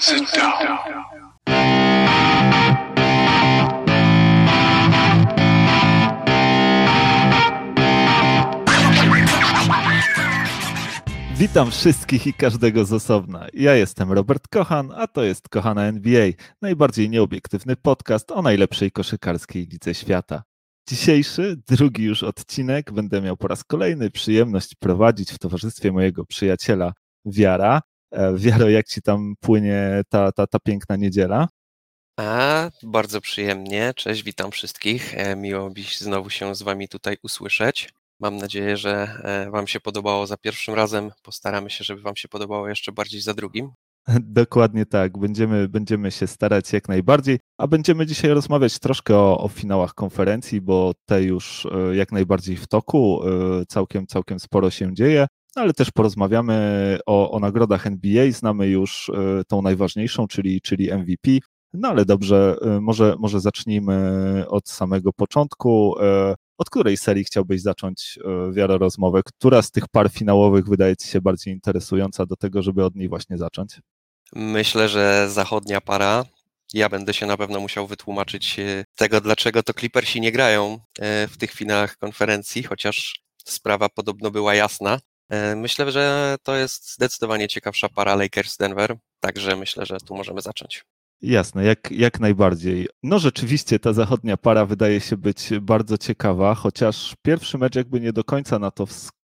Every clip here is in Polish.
Sit down. Witam wszystkich i każdego z osobna. Ja jestem Robert Kochan, a to jest Kochana NBA, najbardziej nieobiektywny podcast o najlepszej koszykarskiej lidze świata. Dzisiejszy, drugi już odcinek będę miał po raz kolejny przyjemność prowadzić w towarzystwie mojego przyjaciela Wiara. E, Wiaro, jak ci tam płynie ta, ta, ta piękna niedziela? A, bardzo przyjemnie. Cześć, witam wszystkich. E, miło mi znowu się z wami tutaj usłyszeć. Mam nadzieję, że e, wam się podobało za pierwszym razem. Postaramy się, żeby wam się podobało jeszcze bardziej za drugim. Dokładnie tak. Będziemy, będziemy się starać jak najbardziej, a będziemy dzisiaj rozmawiać troszkę o, o finałach konferencji, bo te już jak najbardziej w toku. Całkiem, całkiem sporo się dzieje ale też porozmawiamy o, o nagrodach NBA. Znamy już e, tą najważniejszą, czyli, czyli MVP. No ale dobrze, e, może, może zacznijmy od samego początku. E, od której serii chciałbyś zacząć wiarę rozmowę? Która z tych par finałowych wydaje Ci się bardziej interesująca do tego, żeby od niej właśnie zacząć? Myślę, że zachodnia para. Ja będę się na pewno musiał wytłumaczyć tego, dlaczego to Clippersi nie grają w tych finałach konferencji, chociaż sprawa podobno była jasna. E, myślę, że to jest zdecydowanie ciekawsza para Lakers-Denver, także myślę, że tu możemy zacząć. Jasne, jak, jak najbardziej. No rzeczywiście ta zachodnia para wydaje się być bardzo ciekawa, chociaż pierwszy mecz jakby nie do końca na to wskazuje.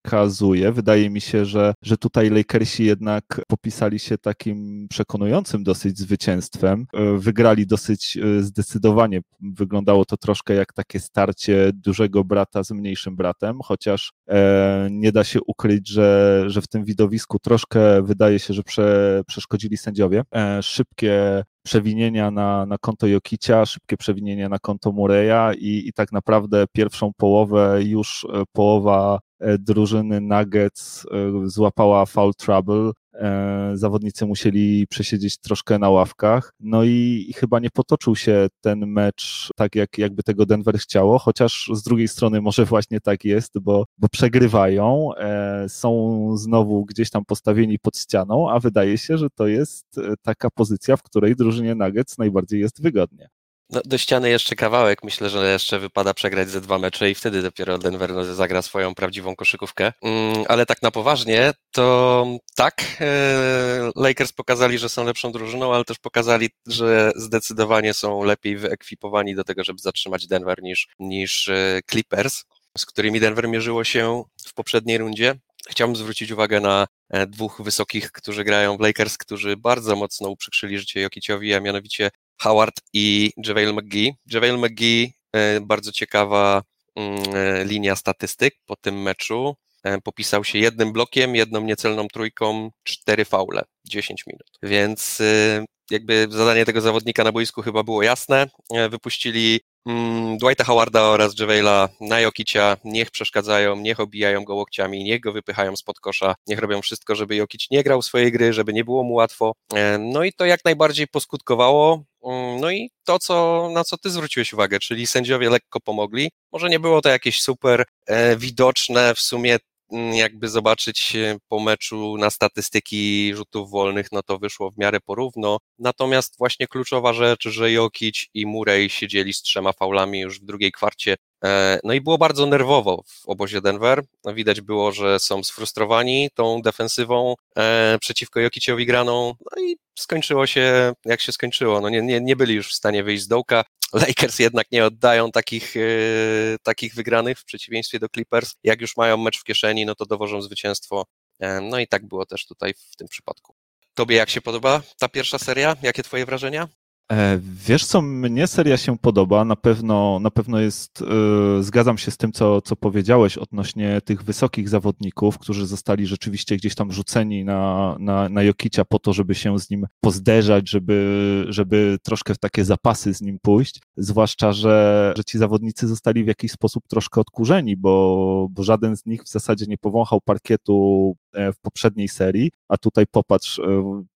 Wydaje mi się, że, że tutaj Lakersi jednak popisali się takim przekonującym dosyć zwycięstwem. E, wygrali dosyć e, zdecydowanie. Wyglądało to troszkę jak takie starcie dużego brata z mniejszym bratem, chociaż e, nie da się ukryć, że, że w tym widowisku troszkę wydaje się, że prze, przeszkodzili sędziowie. E, szybkie przewinienia na, na konto Jokicia, szybkie przewinienia na konto Mureya i, i tak naprawdę pierwszą połowę już e, połowa drużyny Nuggets e, złapała foul trouble E, zawodnicy musieli przesiedzieć troszkę na ławkach. No i, chyba nie potoczył się ten mecz tak, jak, jakby tego Denver chciało, chociaż z drugiej strony może właśnie tak jest, bo, bo przegrywają, e, są znowu gdzieś tam postawieni pod ścianą, a wydaje się, że to jest e, taka pozycja, w której drużynie Nuggets najbardziej jest wygodnie. No, do ściany jeszcze kawałek. Myślę, że jeszcze wypada przegrać ze dwa mecze i wtedy dopiero Denver no, zagra swoją prawdziwą koszykówkę. Mm, ale tak na poważnie, to tak, e, Lakers pokazali, że są lepszą drużyną, ale też pokazali, że zdecydowanie są lepiej wyekwipowani do tego, żeby zatrzymać Denver niż, niż e, Clippers, z którymi Denver mierzyło się w poprzedniej rundzie. Chciałbym zwrócić uwagę na e, dwóch wysokich, którzy grają w Lakers, którzy bardzo mocno uprzykrzyli życie Jokiciowi, a mianowicie Howard i JaVale McGee. JaVale McGee, e, bardzo ciekawa mm, e, linia statystyk po tym meczu. E, popisał się jednym blokiem, jedną niecelną trójką, cztery faule, 10 minut. Więc jakby zadanie tego zawodnika na boisku chyba było jasne. Wypuścili Dwighta Howarda oraz Javela na Jokicia, niech przeszkadzają, niech obijają go łokciami, niech go wypychają spod kosza, niech robią wszystko, żeby Jokic nie grał swojej gry, żeby nie było mu łatwo. No i to jak najbardziej poskutkowało. Mm, no i to, co, na co ty zwróciłeś uwagę, czyli sędziowie lekko pomogli. Może nie było to jakieś super e, widoczne w sumie mm, jakby zobaczyć po meczu na statystyki rzutów wolnych, no to wyszło w miarę porówno. Natomiast właśnie kluczowa rzecz, że Jokic i Murray siedzieli z trzema faulami już w drugiej kwarcie E, no i było bardzo nerwowo w obozie Denver. No widać było, że są sfrustrowani tą defensywą e, przeciwko Jokiciowi graną. No i skończyło się jak się skończyło. No nie, nie, nie byli już w stanie wyjść z dołka. Lakers jednak nie oddają takich, e, takich wygranych w przeciwieństwie do Clippers. Jak już mają mecz w kieszeni, no to dowożą zwycięstwo. E, no i tak było też tutaj w tym przypadku. Tobie jak się podoba ta pierwsza seria? Jakie twoje wrażenia? E, wiesz co, mnie seria się podoba, na pewno, na pewno jest, yy, zgadzam się z tym, co, co powiedziałeś odnośnie tych wysokich zawodników, którzy zostali rzeczywiście gdzieś tam rzuceni na, na, na Jokicia po to, żeby się z nim pozderzać, żeby, żeby troszkę w takie zapasy z nim pójść, zwłaszcza, że, że ci zawodnicy zostali w jakiś sposób troszkę odkurzeni, bo, bo żaden z nich w zasadzie nie powąchał parkietu e, w poprzedniej serii, a tutaj popatrz,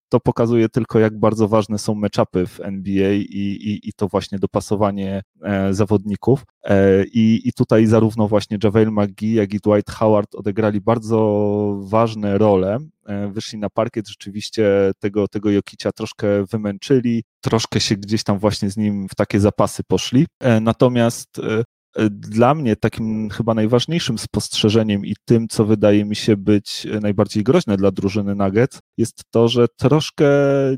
to pokazuje tylko, jak bardzo ważne są meczapy w NBA i, i, i to właśnie dopasowanie e, zawodników. E, i, I tutaj zarówno właśnie JaVale McGee, jak i Dwight Howard odegrali bardzo ważne role. E, wyszli na parkiet, rzeczywiście tego, tego Jokicia troszkę wymęczyli, troszkę się gdzieś tam właśnie z nim w takie zapasy poszli. E, natomiast e, dla mnie takim chyba najważniejszym spostrzeżeniem i tym, co wydaje mi się być najbardziej groźne dla drużyny Nuggets, jest to, że troszkę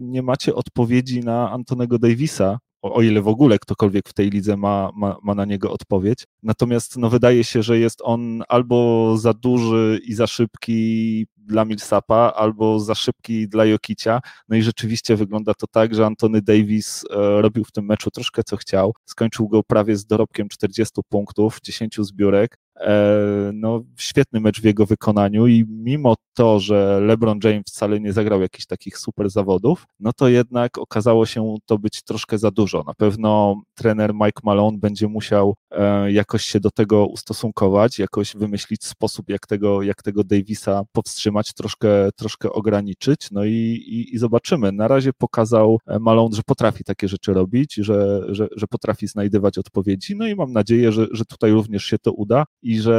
nie macie odpowiedzi na Antonego Davisa, o, o ile w ogóle ktokolwiek w tej lidze ma, ma, ma na niego odpowiedź. Natomiast no, wydaje się, że jest on albo za duży i za szybki dla Millsapa, albo za szybki dla Jokicia. No i rzeczywiście wygląda to tak, że Antony Davis e, robił w tym meczu troszkę co chciał. Skończył go prawie z dorobkiem 40 punktów, 10 zbiórek. E, no, świetny mecz w jego wykonaniu i mimo to, że LeBron James wcale nie zagrał jakichś takich super zawodów, no to jednak okazało się to być troszkę za dużo. Na pewno trener Mike Malone będzie musiał e, jakoś się do tego ustosunkować, jakoś wymyślić sposób, jak tego, jak tego Davisa powstrzymać, troszkę, troszkę ograniczyć, no i, i, i zobaczymy. Na razie pokazał e, Malone, że potrafi takie rzeczy robić, że, że, że potrafi znajdywać odpowiedzi, no i mam nadzieję, że, że tutaj również się to uda i że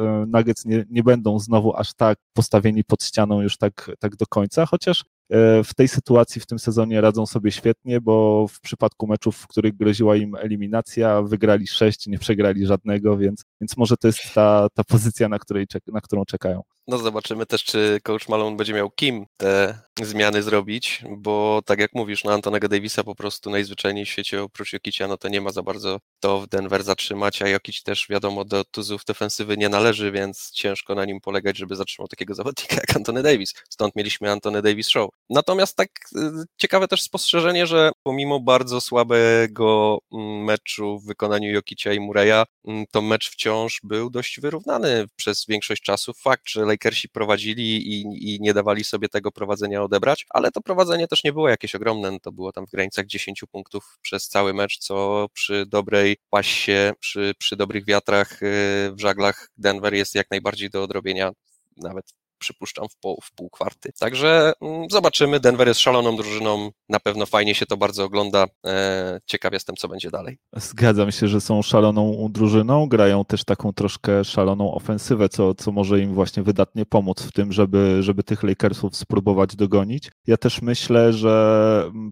e, Nuggets nie, nie będą znowu aż tak postawieni pod ścianą już tak, tak do końca, chociaż e, w tej sytuacji w tym sezonie radzą sobie świetnie, bo w przypadku meczów, w których groziła im eliminacja, wygrali sześć, nie przegrali żadnego, więc, więc może to jest ta, ta pozycja, na, której, na którą czekają. No zobaczymy też, czy coach Malone będzie miał kim te zmiany zrobić, bo tak jak mówisz, no Antonego Davisa po prostu najzwyczajniej w świecie oprócz Jokicia, no to nie ma za bardzo to w Denver zatrzymać, a Jokic też wiadomo do tuzów defensywy nie należy, więc ciężko na nim polegać, żeby zatrzymał takiego zawodnika jak Antony Davis. Stąd mieliśmy Antony Davis Show. Natomiast tak y, ciekawe też spostrzeżenie, że pomimo bardzo słabego mm, meczu w wykonaniu Jokicia i Mureya, mm, to mecz wciąż był dość wyrównany przez większość czasu. Fakt, że Lakersi prowadzili i, i nie dawali sobie tego prowadzenia odebrać, ale to prowadzenie też nie było jakieś ogromne, to było tam w granicach 10 punktów przez cały mecz, co przy dobrej pasie, przy, przy dobrych wiatrach y, w żaglach Denver jest jak najbardziej do odrobienia nawet przypuszczam, w, pół, w pół kwarty. Także mm, zobaczymy. Denver jest szaloną drużyną. Na pewno fajnie się to bardzo ogląda. E, ciekaw jestem, co będzie dalej. Zgadzam się, że są szaloną drużyną. Grają też taką troszkę szaloną ofensywę, co, co może im właśnie wydatnie pomóc w tym, żeby, żeby tych Lakersów spróbować dogonić. Ja też myślę, że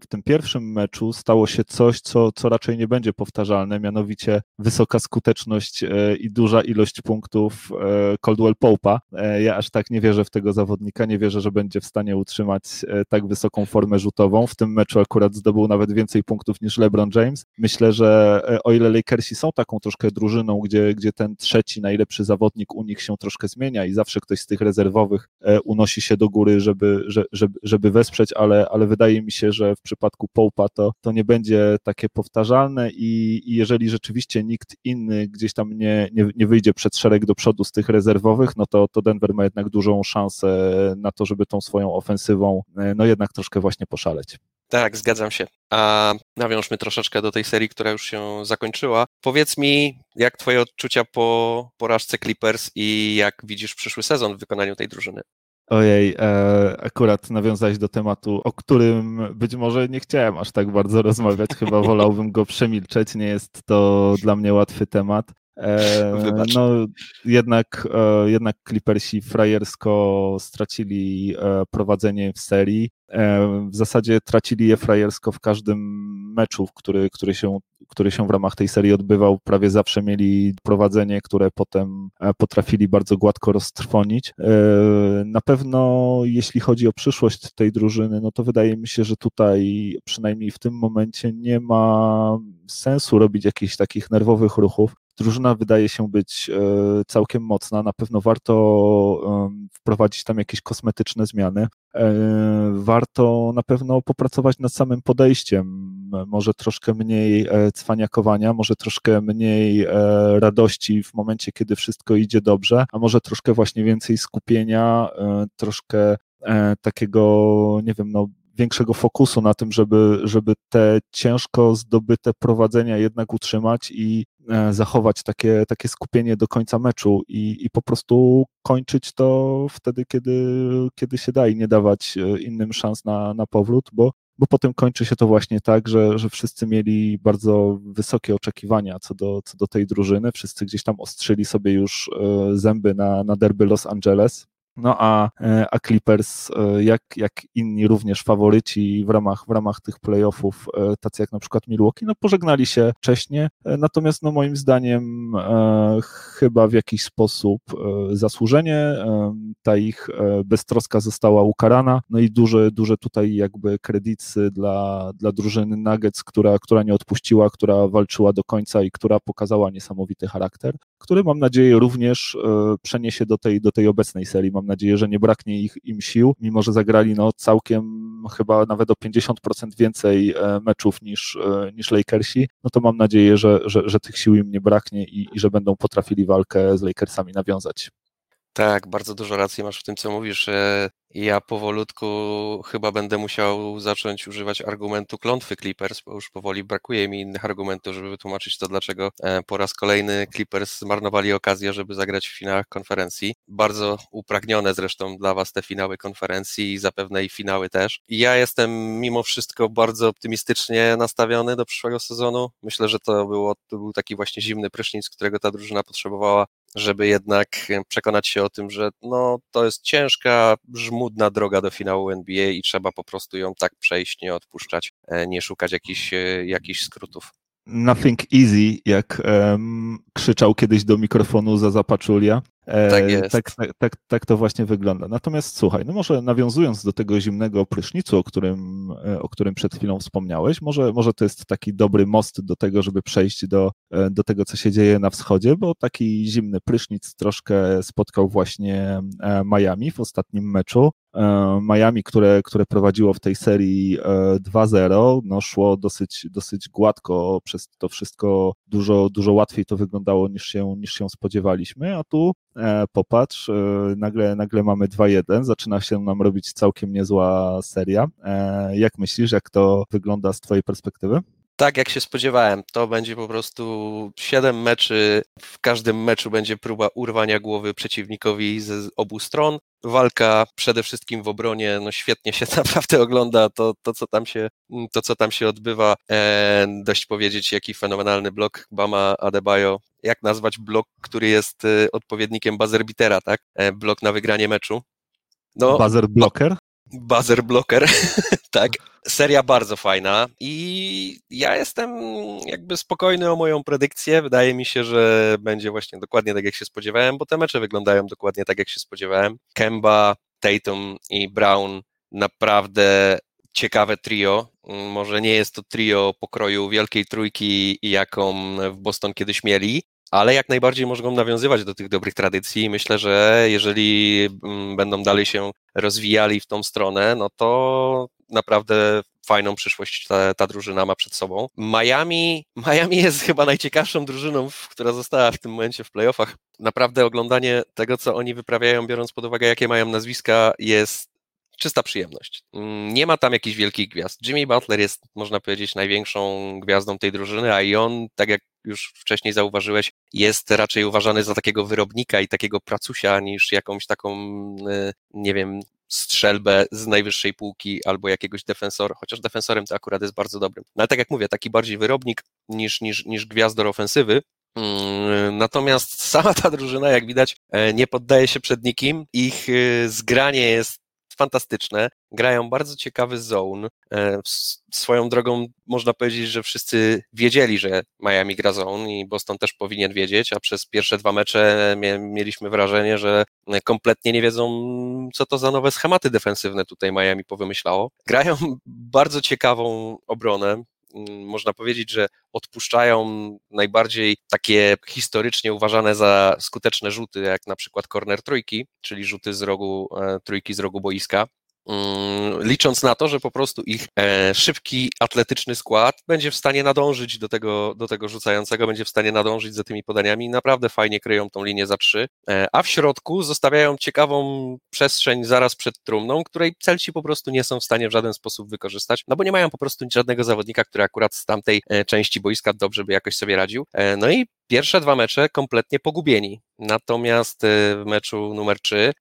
w tym pierwszym meczu stało się coś, co, co raczej nie będzie powtarzalne, mianowicie wysoka skuteczność e, i duża ilość punktów e, Coldwell Pope'a. Ja aż tak nie wierzę, wierzę w tego zawodnika, nie wierzę, że będzie w stanie utrzymać e, tak wysoką formę rzutową. W tym meczu akurat zdobył nawet więcej punktów niż LeBron James. Myślę, że e, o ile Lakersi są taką troszkę drużyną, gdzie, gdzie ten trzeci najlepszy zawodnik u nich się troszkę zmienia i zawsze ktoś z tych rezerwowych e, unosi się do góry, żeby, żeby, żeby wesprzeć, ale, ale wydaje mi się, że w przypadku Połpa to, to nie będzie takie powtarzalne i, i jeżeli rzeczywiście nikt inny gdzieś tam nie, nie, nie wyjdzie przed szereg do przodu z tych rezerwowych, no to, to Denver ma jednak dużą szansę na to, żeby tą swoją ofensywą e, no jednak troszkę właśnie poszaleć. Tak, zgadzam się. A nawiążmy troszeczkę do tej serii, która już się zakończyła. Powiedz mi, jak twoje odczucia po porażce Clippers i jak widzisz przyszły sezon w wykonaniu tej drużyny? Ojej, e, akurat nawiązałeś do tematu, o którym być może nie chciałem aż tak bardzo rozmawiać. Chyba wolałbym go przemilczeć. Nie jest to dla mnie łatwy temat. E, no, jednak, e, jednak Clippersi frajersko stracili e, prowadzenie w serii. W zasadzie tracili je frajersko w każdym meczu, który, który, się, który się w ramach tej serii odbywał. Prawie zawsze mieli prowadzenie, które potem potrafili bardzo gładko roztrwonić. Na pewno, jeśli chodzi o przyszłość tej drużyny, no to wydaje mi się, że tutaj przynajmniej w tym momencie nie ma sensu robić jakichś takich nerwowych ruchów. Drużyna wydaje się być e, całkiem mocna. Na pewno warto wprowadzić tam jakieś kosmetyczne zmiany. E, warto na pewno popracować nad samym podejściem. Może troszkę mniej e, cwaniakowania, może troszkę mniej radości w momencie, kiedy wszystko idzie dobrze, a może troszkę właśnie więcej skupienia, troszkę takiego, nie wiem, no, większego fokusu na tym, żeby, żeby te ciężko zdobyte prowadzenia jednak utrzymać i zachować takie, takie skupienie do końca meczu i, i po prostu kończyć to wtedy, kiedy, kiedy się da i nie dawać innym szans na, na powrót, bo bo potem kończy się to właśnie tak, że, że wszyscy mieli bardzo wysokie oczekiwania co do, co do tej drużyny. Wszyscy gdzieś tam ostrzyli sobie już e, zęby na, na derby Los Angeles. No a, e, a Clippers, e, jak, jak inni również faworyci w ramach, w ramach tych playoffów, e, tacy jak na przykład Milwaukee, no pożegnali się wcześnie, natomiast no moim zdaniem e, chyba w jakiś sposób e, zasłużenie e, ta ich beztroska została ukarana, no i duże, duże tutaj jakby kredyty dla, dla drużyny Nuggets, która, która nie odpuściła, która walczyła do końca i która pokazała niesamowity charakter, który mam nadzieję również przeniesie do tej, do tej obecnej serii. Mam nadzieję, że nie braknie ich, im sił, mimo że zagrali no, całkiem chyba nawet o 50% więcej e, meczów niż, e, niż Lakersi, no to mam nadzieję, że, że, że tych sił im nie braknie i, i że będą potrafili walkę z Lakersami nawiązać. Tak, bardzo dużo racji masz w tym, co mówisz. Ja powolutku chyba będę musiał zacząć używać argumentu klątwy Clippers, bo już powoli brakuje mi innych argumentów, żeby wytłumaczyć to, dlaczego e, po raz kolejny Clippers zmarnowali okazję, żeby zagrać w finałach konferencji. Bardzo upragnione zresztą dla Was te finały konferencji i zapewne i finały też. Ja jestem mimo wszystko bardzo optymistycznie nastawiony do przyszłego sezonu. Myślę, że to, było, to był taki właśnie zimny prysznic, którego ta drużyna potrzebowała żeby jednak przekonać się o tym, że no, to jest ciężka, żmudna droga do finału NBA i trzeba po prostu ją tak przejść, nie odpuszczać, e, nie szukać jakichś, e, jakichś skrótów. Nothing easy, jak um, krzyczał kiedyś do mikrofonu za Zapaczulia. E, tak, jest. Tak, tak, tak, tak, to właśnie wygląda. Natomiast słuchaj, no może nawiązując do tego zimnego prysznicu, o którym, e, o którym przed chwilą wspomniałeś, może, może to jest taki dobry most do tego, żeby przejść do, e, do tego, co się dzieje na wschodzie, bo taki zimny prysznic troszkę spotkał właśnie Miami w ostatnim meczu. Miami, które, które prowadziło w tej serii 2-0, no szło dosyć, dosyć gładko przez to wszystko, dużo, dużo łatwiej to wyglądało niż się, niż się spodziewaliśmy, a tu E, popatrz, e, nagle, nagle mamy 2-1, zaczyna się nam robić całkiem niezła seria. E, jak myślisz, jak to wygląda z Twojej perspektywy? Tak, jak się spodziewałem, to będzie po prostu 7 meczy. W każdym meczu będzie próba urwania głowy przeciwnikowi z obu stron. Walka przede wszystkim w obronie, no świetnie się naprawdę ogląda to, to, co, tam się, to co tam się odbywa. E, dość powiedzieć, jaki fenomenalny blok Bama Adebayo. Jak nazwać blok, który jest e, odpowiednikiem buzzer beatera, tak? E, blok na wygranie meczu. No, buzzer blocker? Buzzer blocker, tak. Seria bardzo fajna i ja jestem jakby spokojny o moją predykcję. Wydaje mi się, że będzie właśnie dokładnie tak, jak się spodziewałem, bo te mecze wyglądają dokładnie tak, jak się spodziewałem. Kemba, Tatum i Brown naprawdę ciekawe trio. Może nie jest to trio pokroju wielkiej trójki, jaką w Boston kiedyś mieli, ale jak najbardziej mogą nawiązywać do tych dobrych tradycji. Myślę, że jeżeli mm, będą dalej się rozwijali w tą stronę, no to naprawdę fajną przyszłość ta, ta drużyna ma przed sobą. Miami, Miami jest chyba najciekawszą drużyną, która została w tym momencie w playoffach. Naprawdę oglądanie tego, co oni wyprawiają, biorąc pod uwagę, jakie mają nazwiska, jest czysta przyjemność. Mm, nie ma tam jakichś wielkich gwiazd. Jimmy Butler jest, można powiedzieć, największą gwiazdą tej drużyny, a i on, tak jak już wcześniej zauważyłeś, jest raczej uważany za takiego wyrobnika i takiego pracusia niż jakąś taką, y, nie wiem, strzelbę z najwyższej półki albo jakiegoś defensora, chociaż defensorem to akurat jest bardzo dobrym. No ale tak jak mówię, taki bardziej wyrobnik niż, niż, niż gwiazdor ofensywy, mm, Natomiast sama ta drużyna, jak widać, e, nie poddaje się przed nikim. Ich y, zgranie jest fantastyczne, grają bardzo ciekawy zone. E, swoją drogą można powiedzieć, że wszyscy wiedzieli, że Miami gra zone i Boston też powinien wiedzieć, a przez pierwsze dwa mecze mieliśmy wrażenie, że kompletnie nie wiedzą, co to za nowe schematy defensywne tutaj Miami powymyślało. Grają bardzo ciekawą obronę, można powiedzieć, że odpuszczają najbardziej takie historycznie uważane za skuteczne rzuty, jak na przykład corner trójki, czyli rzuty z rogu, e, trójki z rogu boiska. Mm, licząc na to, że po prostu ich e, szybki, atletyczny skład będzie w stanie nadążyć do tego, do tego rzucającego, będzie w stanie nadążyć za tymi podaniami. Naprawdę fajnie kryją tą linię za trzy, e, a w środku zostawiają ciekawą przestrzeń zaraz przed trumną, której celci po prostu nie są w stanie w żaden sposób wykorzystać, no bo nie mają po prostu żadnego zawodnika, który akurat z tamtej części boiska dobrze by jakoś sobie radził. No i pierwsze dwa mecze kompletnie pogubieni. Natomiast w meczu numer 3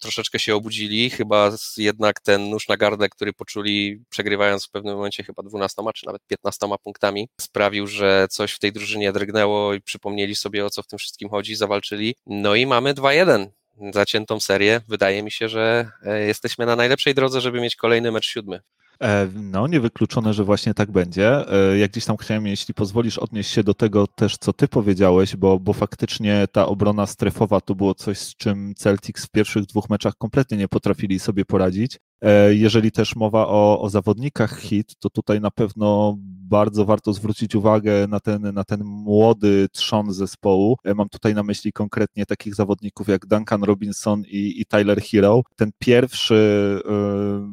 troszeczkę się obudzili, chyba jednak ten nóż na gardę, który poczuli przegrywając w pewnym momencie chyba 12 czy nawet 15 punktami, sprawił, że coś w tej drużynie drgnęło i przypomnieli sobie o co w tym wszystkim chodzi, zawalczyli. No i mamy 2-1 zaciętą serię. Wydaje mi się, że e, jesteśmy na najlepszej drodze, żeby mieć kolejny mecz siódmy. E, no, niewykluczone, że właśnie tak będzie. E, jak gdzieś tam chciałem, jeśli pozwolisz, odnieść się do tego też, co ty powiedziałeś, bo, bo faktycznie ta obrona strefowa to było coś, z czym Celtics w pierwszych dwóch meczach kompletnie nie potrafili sobie poradzić. E, jeżeli też mowa o, o zawodnikach hit, to tutaj na pewno bardzo warto zwrócić uwagę na ten, na ten młody trzon zespołu. Mam tutaj na myśli konkretnie takich zawodników jak Duncan Robinson i, i Tyler Hero. Ten pierwszy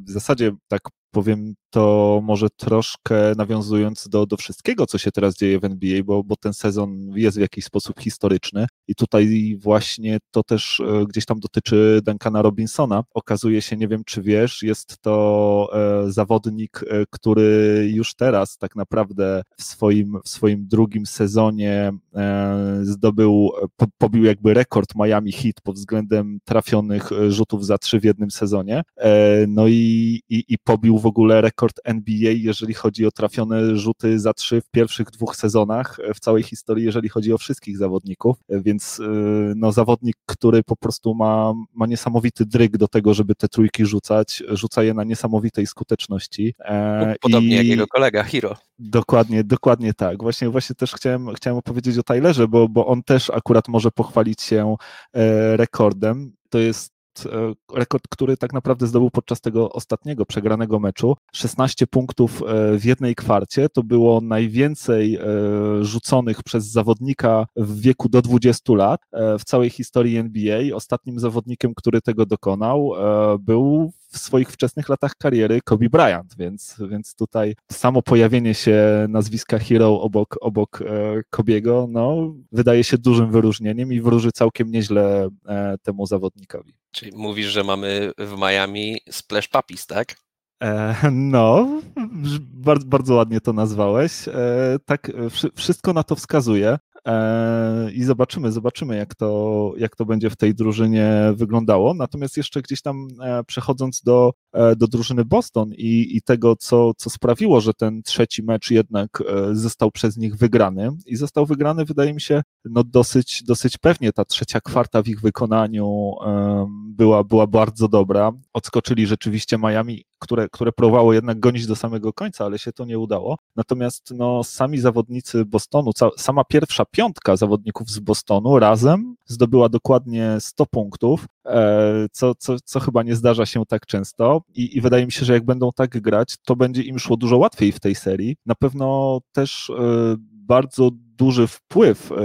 w zasadzie tak powiem to może troszkę nawiązując do, do wszystkiego, co się teraz dzieje w NBA, bo, bo ten sezon jest w jakiś sposób historyczny i tutaj właśnie to też e, gdzieś tam dotyczy Duncana Robinsona. Okazuje się, nie wiem czy wiesz, jest to e, zawodnik, e, który już teraz tak naprawdę w swoim, w swoim drugim sezonie zdobył, pobił jakby rekord Miami Heat pod względem trafionych rzutów za trzy w jednym sezonie. No i, i, i pobił w ogóle rekord NBA, jeżeli chodzi o trafione rzuty za trzy w pierwszych dwóch sezonach w całej historii, jeżeli chodzi o wszystkich zawodników, więc y, no, zawodnik, który po prostu ma, ma niesamowity dryg do tego, żeby te trójki rzucać, rzuca je na niesamowitej skuteczności. E, Podobnie I... jak jego kolega Hiro. Dokładnie, dokładnie tak. Właśnie, właśnie też chciałem, chciałem opowiedzieć o Tylerze, bo, bo on też akurat może pochwalić się e, rekordem. To jest E, rekord, który tak naprawdę zdobył podczas tego ostatniego przegranego meczu. 16 punktów e, w jednej kwarcie to było najwięcej e, rzuconych przez zawodnika w wieku do 20 lat w całej historii NBA. Ostatnim zawodnikiem, który tego dokonał, był w swoich wczesnych latach kariery Kobe Bryant, więc, więc tutaj samo pojawienie się nazwiska Hero obok, obok Kobiego, no, wydaje się dużym wyróżnieniem i wróży całkiem nieźle temu zawodnikowi. Czyli mówisz, że mamy w Miami splash puppies, tak? E, no, bardzo, bardzo ładnie to nazwałeś. E, tak, wszystko na to wskazuje. E, I zobaczymy, zobaczymy, jak to, jak to będzie w tej drużynie wyglądało. Natomiast jeszcze gdzieś tam przechodząc do, do drużyny Boston i, i tego, co, co sprawiło, że ten trzeci mecz jednak został przez nich wygrany. I został wygrany, wydaje mi się, no dosyć, dosyć pewnie. Ta trzecia kwarta w ich wykonaniu była, była bardzo dobra. Odskoczyli rzeczywiście Miami, które, które próbowało jednak gonić do samego końca, ale się to nie udało. Natomiast no, sami zawodnicy Bostonu, sama pierwsza piątka zawodników z Bostonu razem zdobyła dokładnie 100 punktów, e, co, co, co chyba nie zdarza się tak często I, i wydaje mi się, że jak będą tak grać, to będzie im szło dużo łatwiej w tej serii. Na pewno też e, bardzo duży wpływ e,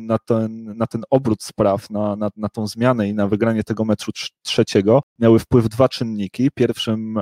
na ten, na ten obrót spraw, na, na, na tą zmianę i na wygranie tego meczu trzeciego miały wpływ dwa czynniki. Pierwszym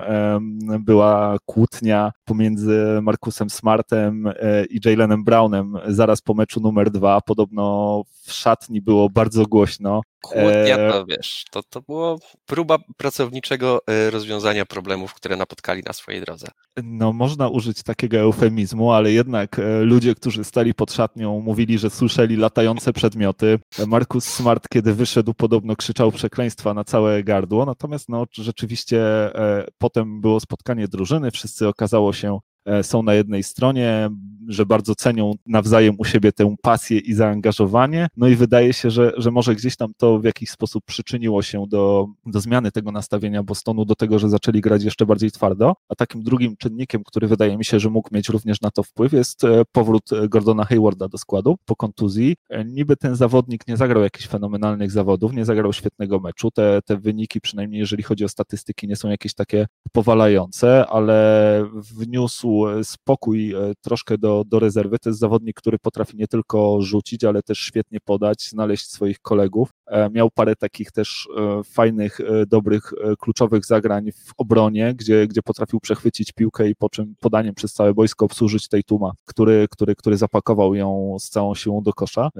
była kłótnia pomiędzy Markusem Smartem e, i Jalenem Brownem zaraz po meczu numer dwa. Podobno w szatni było bardzo głośno. Kłótnia e, to wiesz, to, to było próba pracowniczego rozwiązania problemów, które napotkali na swojej drodze. No, można użyć takiego eufemizmu, ale jednak ludzie, którzy stali pod szatnią, mówili, że słyszeli latające przedmioty. Markus Smart, kiedy wyszedł, podobno krzyczał przekleństwa na całe gardło. Natomiast no, rzeczywiście e, potem było spotkanie drużyny, wszyscy okazało się E, są na jednej stronie, że bardzo cenią nawzajem u siebie tę pasję i zaangażowanie. No i wydaje się, że, że może gdzieś tam to w jakiś sposób przyczyniło się do, do zmiany tego nastawienia Bostonu, do tego, że zaczęli grać jeszcze bardziej twardo. A takim drugim czynnikiem, który wydaje mi się, że mógł mieć również na to wpływ, jest e, powrót Gordona Haywarda do składu po kontuzji. E, niby ten zawodnik nie zagrał jakichś fenomenalnych zawodów, nie zagrał świetnego meczu. Te, te wyniki, przynajmniej jeżeli chodzi o statystyki, nie są jakieś takie powalające, ale wniósł spokój e, troszkę do, do rezerwy. To jest zawodnik, który potrafi nie tylko rzucić, ale też świetnie podać, znaleźć swoich kolegów. E, miał parę takich też e, fajnych, dobrych, kluczowych zagrań w obronie, gdzie, gdzie potrafił przechwycić piłkę i po czym podaniem przez całe boisko obsłużyć tej tuma, który, który, który zapakował ją z całą siłą do kosza.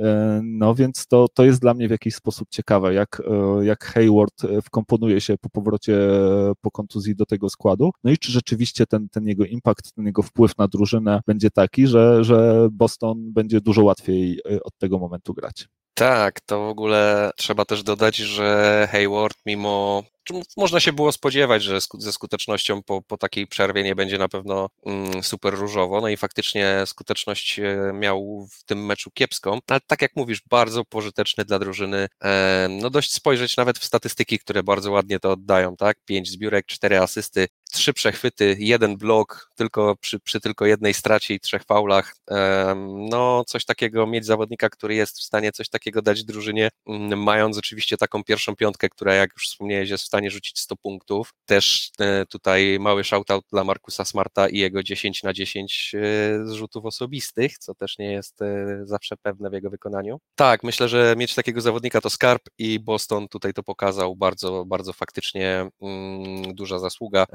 No więc to, to jest dla mnie w jakiś sposób ciekawe, jak, jak Hayward wkomponuje się po powrocie po kontuzji do tego składu. No i czy rzeczywiście ten, ten jego impact, jego wpływ na drużynę będzie taki, że, że Boston będzie dużo łatwiej od tego momentu grać. Tak, to w ogóle trzeba też dodać, że Hayward mimo można się było spodziewać, że ze skutecznością po, po takiej przerwie nie będzie na pewno mm, super różowo. No i faktycznie skuteczność e, miał w tym meczu kiepską, ale tak jak mówisz, bardzo pożyteczny dla drużyny. E, no dość spojrzeć nawet w statystyki, które bardzo ładnie to oddają, tak? Pięć zbiórek, cztery asysty, trzy przechwyty, jeden blok, tylko przy, przy tylko jednej stracie i trzech faulach. No coś takiego, mieć zawodnika, który jest w stanie coś takiego dać drużynie, mm, mając oczywiście taką pierwszą piątkę, która jak już wspomniałeś jest w stanie stanie rzucić 100 punktów. Też e, tutaj mały shoutout dla Markusa Smarta i jego 10 na 10 e, zrzutów osobistych, co też nie jest e, zawsze pewne w jego wykonaniu. Tak, myślę, że mieć takiego zawodnika to skarb i Boston tutaj to pokazał bardzo, bardzo faktycznie mm, duża zasługa.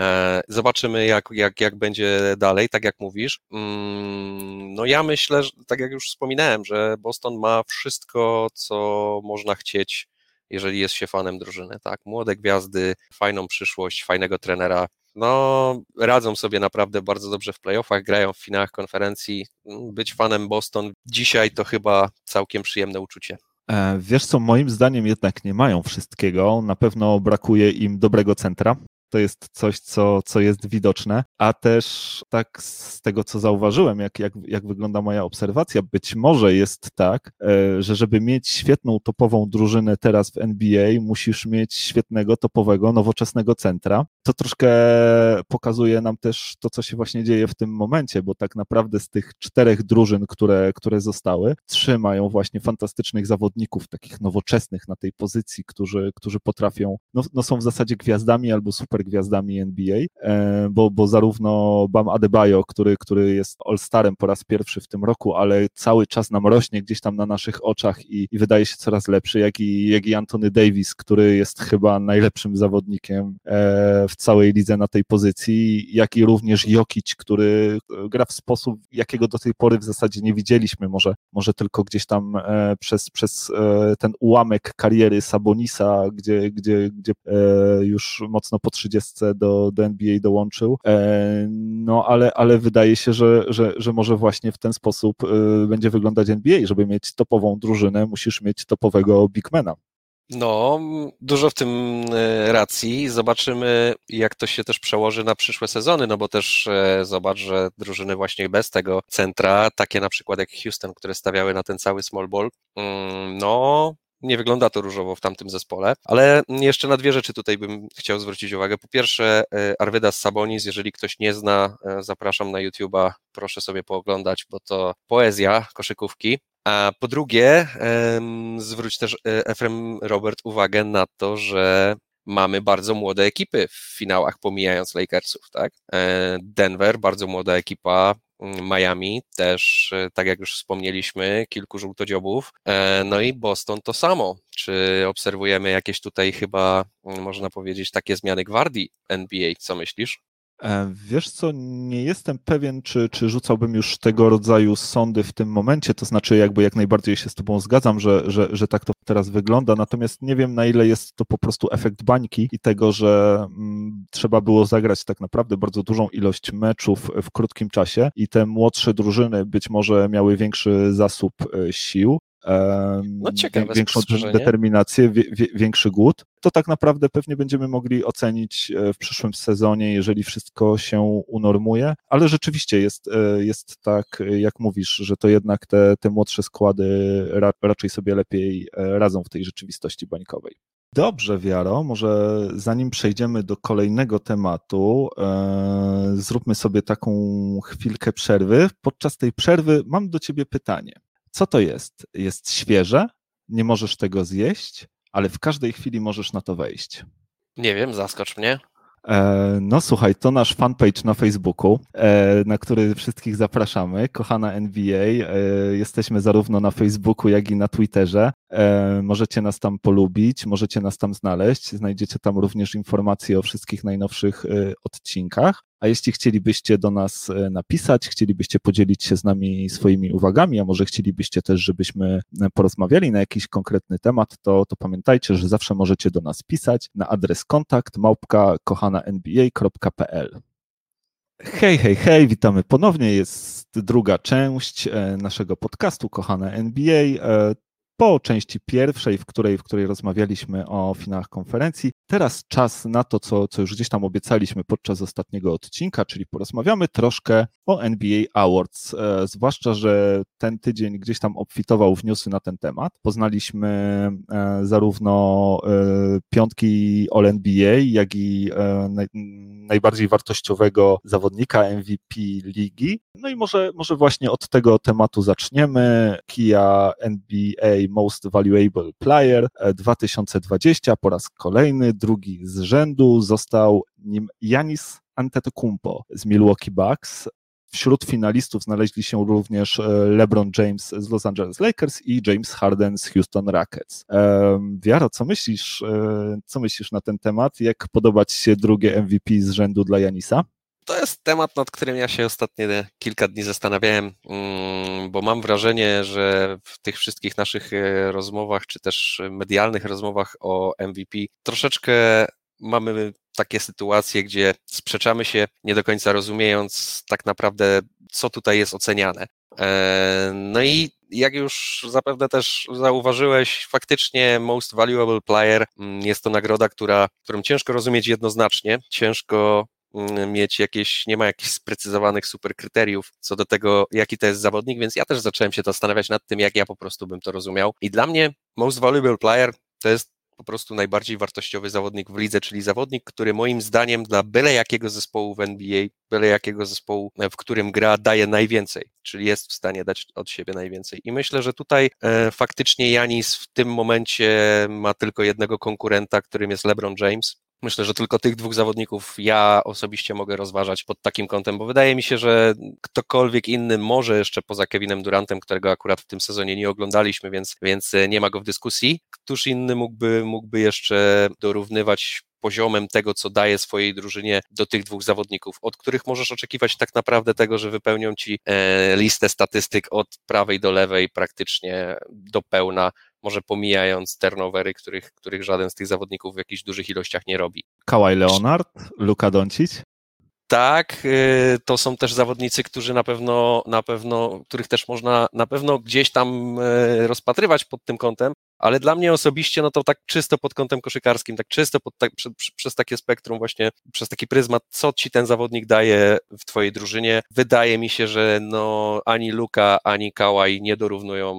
Zobaczymy, jak, jak, jak będzie dalej, tak jak mówisz. Mm, no ja myślę, że, tak jak już wspominałem, że Boston ma wszystko, co można chcieć jeżeli jest się fanem drużyny, tak? Młode gwiazdy, fajną przyszłość, fajnego trenera. No, radzą sobie naprawdę bardzo dobrze w playoffach, grają w finałach konferencji. Być fanem Boston dzisiaj to chyba całkiem przyjemne uczucie. E, wiesz co, moim zdaniem jednak nie mają wszystkiego. Na pewno brakuje im dobrego centra to jest coś, co, co jest widoczne, a też tak z tego, co zauważyłem, jak, jak, jak wygląda moja obserwacja, być może jest tak, e, że żeby mieć świetną topową drużynę teraz w NBA, musisz mieć świetnego, topowego, nowoczesnego centra. To troszkę pokazuje nam też to, co się właśnie dzieje w tym momencie, bo tak naprawdę z tych czterech drużyn, które, które zostały, trzy mają właśnie fantastycznych zawodników, takich nowoczesnych na tej pozycji, którzy, którzy potrafią, no, no są w zasadzie gwiazdami albo super gwiazdami NBA, e, bo, bo zarówno Bam Adebayo, który, który jest All-Starem po raz pierwszy w tym roku, ale cały czas nam rośnie gdzieś tam na naszych oczach i, i wydaje się coraz lepszy, jak i, jak i Anthony Davis, który jest chyba najlepszym zawodnikiem e, w całej lidze na tej pozycji, jak i również Jokic, który gra w sposób, jakiego do tej pory w zasadzie nie widzieliśmy, może, może tylko gdzieś tam e, przez, przez ten ułamek kariery Sabonisa, gdzie, gdzie, gdzie już mocno po 30 30 do, do NBA dołączył. E, no ale, ale wydaje się, że, że, że może właśnie w ten sposób e, będzie wyglądać NBA. Żeby mieć topową drużynę, musisz mieć topowego bigmana. No, dużo w tym e, racji. Zobaczymy, jak to się też przełoży na przyszłe sezony, no bo też zobacz, że drużyny właśnie bez tego centra, takie na przykład jak Houston, które stawiały na ten cały small ball, mm, no, nie wygląda to różowo w tamtym zespole, ale jeszcze na dwie rzeczy tutaj bym chciał zwrócić uwagę. Po pierwsze, e, Arvidas Sabonis, jeżeli ktoś nie zna, e, zapraszam na YouTube'a, proszę sobie pooglądać, bo to poezja koszykówki. A po drugie, zwróć też e, Efrem Robert uwagę na to, że mamy bardzo młode ekipy w finałach, pomijając Lakersów, tak? Denver, bardzo młoda ekipa, Miami też, e, tak jak już wspomnieliśmy, kilku żółtodziobów. E, no i Boston to samo. Czy obserwujemy jakieś tutaj chyba, można powiedzieć, takie zmiany gwardii NBA? Co myślisz? E, wiesz co, nie jestem pewien, czy, czy rzucałbym już tego rodzaju sądy w tym momencie, to znaczy jakby jak najbardziej się z tobą zgadzam, że, że, że tak to teraz wygląda, natomiast nie wiem na ile jest to po prostu efekt bańki i tego, że mm, trzeba było zagrać tak naprawdę bardzo dużą ilość meczów w krótkim czasie i te młodsze drużyny być może miały większy zasób e, sił, no ciekawe większą determinację, większy głód, to tak naprawdę pewnie będziemy mogli ocenić e, w przyszłym sezonie, jeżeli wszystko się unormuje, ale rzeczywiście jest, e, jest tak, jak mówisz, że to jednak te, te młodsze składy raczej sobie lepiej e, radzą w tej rzeczywistości bańkowej. Dobrze, Wiaro, może zanim przejdziemy do kolejnego tematu, e, zróbmy sobie taką chwilkę przerwy. Podczas tej przerwy mam do Ciebie pytanie. Co to jest? Jest świeże, nie możesz tego zjeść, ale w każdej chwili możesz na to wejść. Nie wiem, zaskocz mnie. E, no słuchaj, to nasz fanpage na Facebooku, e, na który wszystkich zapraszamy. Kochana NBA, e, jesteśmy zarówno na Facebooku, jak i na Twitterze. Możecie nas tam polubić, możecie nas tam znaleźć. Znajdziecie tam również informacje o wszystkich najnowszych odcinkach. A jeśli chcielibyście do nas e, napisać, chcielibyście podzielić się z nami swoimi uwagami, a może chcielibyście też, żebyśmy e, porozmawiali na jakiś konkretny temat, to, to pamiętajcie, że zawsze możecie do nas pisać na adres kontakt małpka kochana nba.pl. Hej, hej, hej, witamy ponownie. Jest druga część naszego podcastu Kochane NBA po części pierwszej, w której, w której rozmawialiśmy o finałach konferencji. Teraz czas na to, co, co już gdzieś tam obiecaliśmy podczas ostatniego odcinka, czyli porozmawiamy troszkę o NBA Awards. E, zwłaszcza, że ten tydzień gdzieś tam obfitował w newsy na ten temat. Poznaliśmy e, zarówno e, piątki All-NBA, jak i e, naj, najbardziej wartościowego zawodnika MVP ligi. No i może, może właśnie od tego tematu zaczniemy. Kia NBA Most Valuable Player 2020 e, po raz kolejny, drugi z rzędu, został nim Janis Antetokounmpo z Milwaukee Bucks. Wśród finalistów znaleźli się również e, LeBron James z Los Angeles Lakers i James Harden z Houston Rockets. Wiara, co myślisz, e, co myślisz na ten temat? Jak podobać się drugie MVP z rzędu dla Janisa? To jest temat, nad którym ja się ostatnie kilka dni zastanawiałem, mm, bo mam wrażenie, że w tych wszystkich naszych e, rozmowach, czy też medialnych rozmowach o MVP, troszeczkę mamy takie sytuacje, gdzie sprzeczamy się, nie do końca rozumiejąc tak naprawdę, co tutaj jest oceniane. E, no i jak już zapewne też zauważyłeś, faktycznie Most Valuable Player mm, jest to nagroda, która, którą ciężko rozumieć jednoznacznie, ciężko mieć jakieś, nie ma jakichś sprecyzowanych super kryteriów co do tego, jaki to jest zawodnik, więc ja też zacząłem się zastanawiać nad tym, jak ja po prostu bym to rozumiał. I dla mnie Most Valuable Player to jest po prostu najbardziej wartościowy zawodnik w lidze, czyli zawodnik, który moim zdaniem dla byle jakiego zespołu w NBA, byle jakiego zespołu, e, w którym gra, daje najwięcej, czyli jest w stanie dać od siebie najwięcej. I myślę, że tutaj e, faktycznie Janis w tym momencie ma tylko jednego konkurenta, którym jest LeBron James. Myślę, że tylko tych dwóch zawodników ja osobiście mogę rozważać pod takim kątem, bo wydaje mi się, że ktokolwiek inny może jeszcze poza Kevinem Durantem, którego akurat w tym sezonie nie oglądaliśmy, więc, więc nie ma go w dyskusji, któż inny mógłby, mógłby jeszcze dorównywać poziomem tego, co daje swojej drużynie do tych dwóch zawodników, od których możesz oczekiwać tak naprawdę tego, że wypełnią ci e, listę statystyk od prawej do lewej praktycznie do pełna, może pomijając turnovery, których, których żaden z tych zawodników w jakichś dużych ilościach nie robi. Kawhi Leonard, Luka Doncic? Tak, y, to są też zawodnicy, którzy na pewno, na pewno, których też można na pewno gdzieś tam e, rozpatrywać pod tym kątem, ale dla mnie osobiście, no to tak czysto pod kątem koszykarskim, tak czysto pod, tak, przez, takie spektrum właśnie, przez taki pryzmat, co ci ten zawodnik daje w twojej drużynie. Wydaje mi się, że no ani Luka, ani Kałaj nie dorównują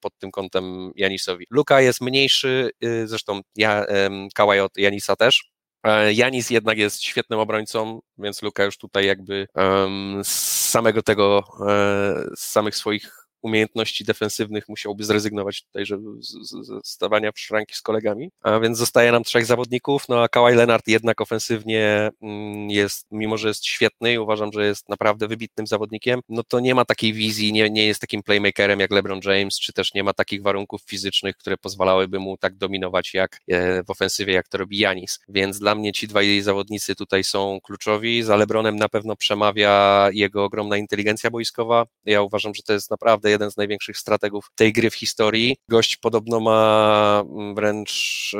pod tym kątem Janisowi. Luka jest mniejszy, y, zresztą ja, Kałaj od Janisa też, Janis jednak jest świetnym obrońcą, więc Luka już tutaj jakby z samego tego, e, z samych swoich umiejętności defensywnych musiałby zrezygnować tutaj, żeby z, stawania w szranki z kolegami, a więc zostaje nam trzech zawodników, no a Kawhi Leonard jednak ofensywnie mm, jest, mimo że jest świetny i uważam, że jest naprawdę wybitnym zawodnikiem, no to nie ma takiej wizji, nie, nie jest takim playmakerem jak LeBron James, czy też nie ma takich warunków fizycznych, które pozwalałyby mu tak dominować jak e, w ofensywie, jak to robi Janis, więc dla mnie ci dwaj zawodnicy tutaj są kluczowi, za LeBronem na pewno przemawia jego ogromna inteligencja boiskowa, ja uważam, że to jest naprawdę jeden z największych strategów tej gry w historii. Gość podobno ma mm, wręcz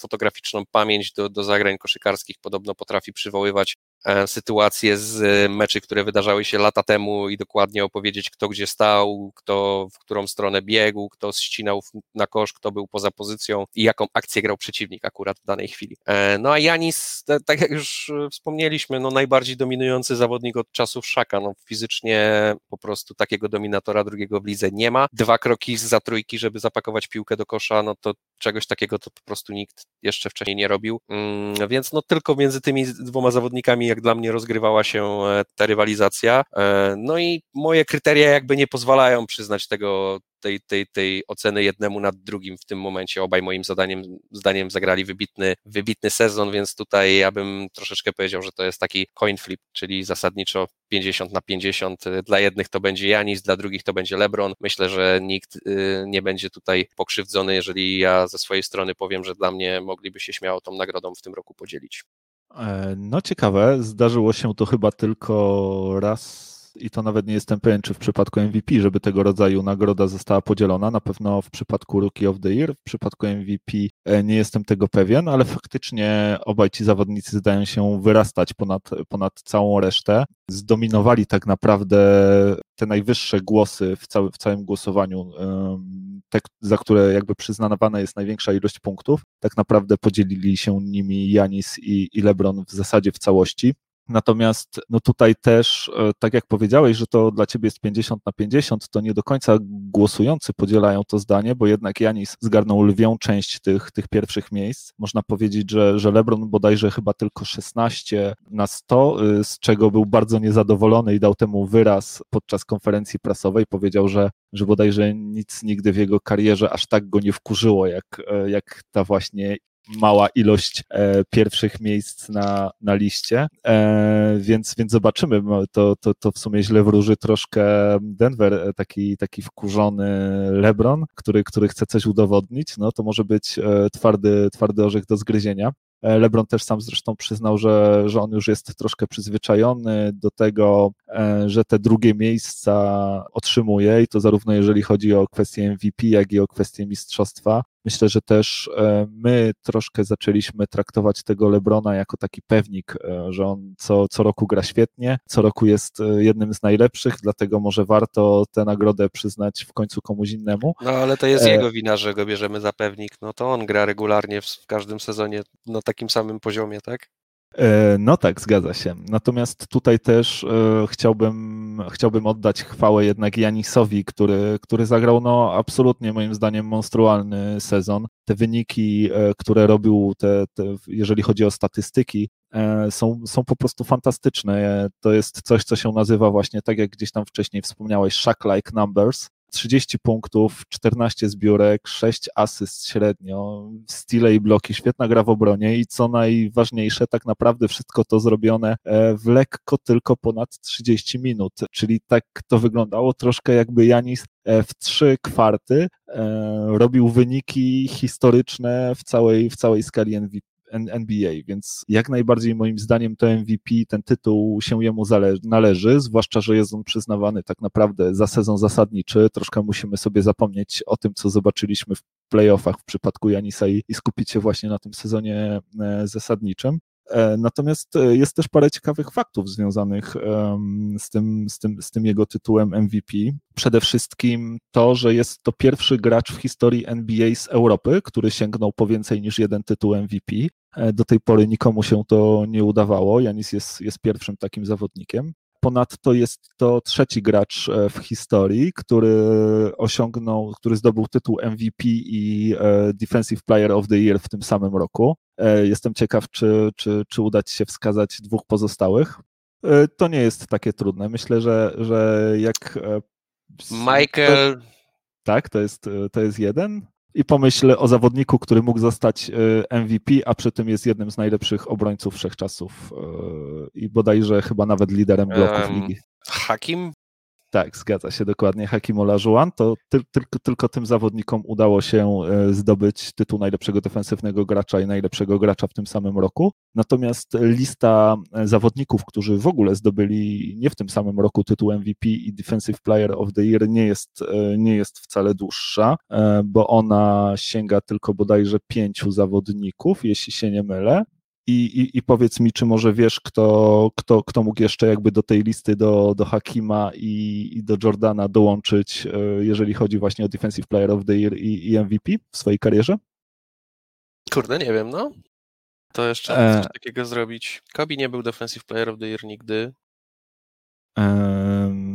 fotograficzną pamięć do, do zagrań koszykarskich, podobno potrafi przywoływać sytuacje z e, meczy, które wydarzały się lata temu i dokładnie opowiedzieć, kto gdzie stał, kto w którą stronę biegł, kto ścinał na kosz, kto był poza pozycją i jaką akcję grał przeciwnik akurat w danej chwili. E, no a Janis, tak jak już wspomnieliśmy, no najbardziej dominujący zawodnik od czasów Szaka, no fizycznie po prostu takiego dominatora drugiego w lidze nie ma. Dwa kroki za trójki, żeby zapakować piłkę do kosza, no to czegoś takiego to po prostu nikt jeszcze wcześniej nie robił, mm, więc no tylko między tymi dwoma zawodnikami jak dla mnie rozgrywała się e, ta rywalizacja. E, no i moje kryteria jakby nie pozwalają przyznać tego, tej, tej, tej oceny jednemu nad drugim w tym momencie. Obaj moim zadaniem, zdaniem zagrali wybitny, wybitny sezon, więc tutaj ja bym troszeczkę powiedział, że to jest taki coin flip, czyli zasadniczo 50 na 50. Dla jednych to będzie Janis, dla drugich to będzie LeBron. Myślę, że nikt y, nie będzie tutaj pokrzywdzony, jeżeli ja ze swojej strony powiem, że dla mnie mogliby się śmiało tą nagrodą w tym roku podzielić. E, no ciekawe, zdarzyło się to chyba tylko raz i to nawet nie jestem pewien, czy w przypadku MVP, żeby tego rodzaju nagroda została podzielona. Na pewno w przypadku Rookie of the Year, w przypadku MVP e, nie jestem tego pewien, ale faktycznie obaj ci zawodnicy zdają się wyrastać ponad, ponad całą resztę. Zdominowali tak naprawdę te najwyższe głosy w, cały, w całym głosowaniu, te, za które jakby przyznawana jest największa ilość punktów. Tak naprawdę podzielili się nimi Janis i, i LeBron w zasadzie w całości. Natomiast no tutaj też, e, tak jak powiedziałeś, że to dla ciebie jest 50 na 50, to nie do końca głosujący podzielają to zdanie, bo jednak Janis zgarnął lwią część tych, tych pierwszych miejsc. Można powiedzieć, że, że LeBron bodajże chyba tylko 16 na 100, y, z czego był bardzo niezadowolony i dał temu wyraz podczas konferencji prasowej. Powiedział, że, że bodajże nic nigdy w jego karierze aż tak go nie wkurzyło, jak, e, jak ta właśnie mała ilość e, pierwszych miejsc na, na liście, e, więc, więc zobaczymy. To, to, to w sumie źle wróży troszkę Denver, e, taki, taki wkurzony LeBron, który, który chce coś udowodnić, no to może być e, twardy, twardy orzech do zgryzienia. E, LeBron też sam zresztą przyznał, że, że on już jest troszkę przyzwyczajony do tego, e, że te drugie miejsca otrzymuje i to zarówno jeżeli chodzi o kwestię MVP, jak i o kwestię mistrzostwa. Myślę, że też e, my troszkę zaczęliśmy traktować tego Lebrona jako taki pewnik, że on co, co roku gra świetnie, co roku jest jednym z najlepszych, dlatego może warto tę nagrodę przyznać w końcu komuś innemu. No ale to jest jego wina, że go bierzemy za pewnik. No to on gra regularnie w, każdym sezonie no, takim samym poziomie, tak? E, no tak, zgadza się. Natomiast tutaj też e, chciałbym, chciałbym oddać chwałę jednak Janisowi, który, który zagrał no absolutnie moim zdaniem monstrualny sezon. Te wyniki, e, które robił, te, te, jeżeli chodzi o statystyki, są, są po prostu fantastyczne. To jest coś, co się nazywa właśnie, tak jak gdzieś tam wcześniej wspomniałeś, Shack-like numbers, 30 punktów, 14 zbiórek, 6 asyst średnio, stile i bloki, świetna gra w obronie i co najważniejsze, tak naprawdę wszystko to zrobione e, w lekko tylko ponad 30 minut, czyli tak to wyglądało troszkę jakby Janis e, w trzy kwarty e, robił wyniki historyczne w całej, w całej skali MVP. NBA, więc jak najbardziej moim zdaniem to MVP, ten tytuł się jemu należy, zwłaszcza, że jest on przyznawany tak naprawdę za sezon zasadniczy. Troszkę musimy sobie zapomnieć o tym, co zobaczyliśmy w playoffach w przypadku Janisa i, i skupić się właśnie na tym sezonie e, zasadniczym. E, natomiast e, jest też parę ciekawych faktów związanych z tym, z, tym, z tym jego tytułem MVP. Przede wszystkim to, że jest to pierwszy gracz w historii NBA z Europy, który sięgnął po więcej niż jeden tytuł MVP. E, do tej pory nikomu się to nie udawało. Janis jest, jest pierwszym takim zawodnikiem. Ponadto jest to trzeci gracz w historii, który osiągnął, który zdobył tytuł MVP i Defensive Player of the Year w tym samym roku. E, jestem ciekaw, czy, czy, czy uda ci się wskazać dwóch pozostałych. E, to nie jest takie trudne. Myślę, że, że jak. E, Michael. To, tak, to jest, to jest jeden. I pomyśl o zawodniku, który mógł zostać MVP, a przy tym jest jednym z najlepszych obrońców wszechczasów i bodajże chyba nawet liderem bloków um, ligi. Hakim? Tak, zgadza się dokładnie. Hakim Olajuwon, to ty, tylko, tylko tym zawodnikom udało się e, zdobyć tytuł najlepszego defensywnego gracza i najlepszego gracza w tym samym roku. Natomiast lista e, zawodników, którzy w ogóle zdobyli nie w tym samym roku tytuł MVP i Defensive Player of the Year nie jest, e, nie jest wcale dłuższa, bo ona sięga tylko bodajże pięciu zawodników, jeśli się nie mylę. I, i, I powiedz mi, czy może wiesz, kto, kto, kto mógł jeszcze jakby do tej listy do, do Hakima i, i do Jordana dołączyć, e, jeżeli chodzi właśnie o Defensive Player of the Year i, i MVP w swojej karierze? Kurde, nie wiem, no. To jeszcze e... coś takiego zrobić. Kobi nie był Defensive Player of the Year nigdy.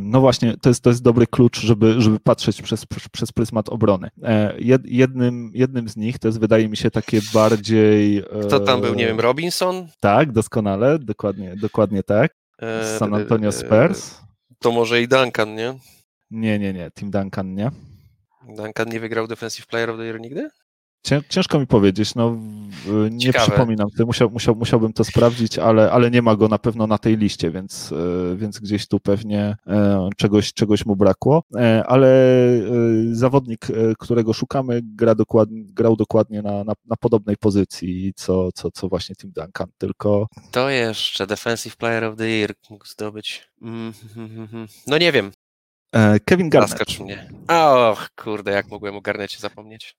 No właśnie, to jest, to jest dobry klucz, żeby, żeby patrzeć przez, przez pryzmat obrony. E, jednym, jednym z nich to jest, wydaje mi się, takie bardziej. Kto tam był, nie wiem, Robinson? Tak, doskonale, dokładnie, dokładnie tak. Z e, San Antonio Spurs. To może i Duncan, nie? Nie, nie, nie, Tim Duncan nie. Duncan nie wygrał Defensive Player of the Year nigdy? Ciężko mi powiedzieć, no nie Ciekawe. przypominam musiał, musiał, musiałbym to sprawdzić, ale, ale nie ma go na pewno na tej liście, więc, e, więc gdzieś tu pewnie e, czegoś, czegoś mu brakło, e, ale zawodnik, którego szukamy, gra dokładnie, grał dokładnie na, na, na podobnej pozycji, co, co, co właśnie Tim Duncan, tylko... To jeszcze Defensive Player of the Year mógł zdobyć. Mm, no nie wiem. Kevin Garnett. Zaskocz mnie. Och, kurde, jak mogłem o Garnecie zapomnieć.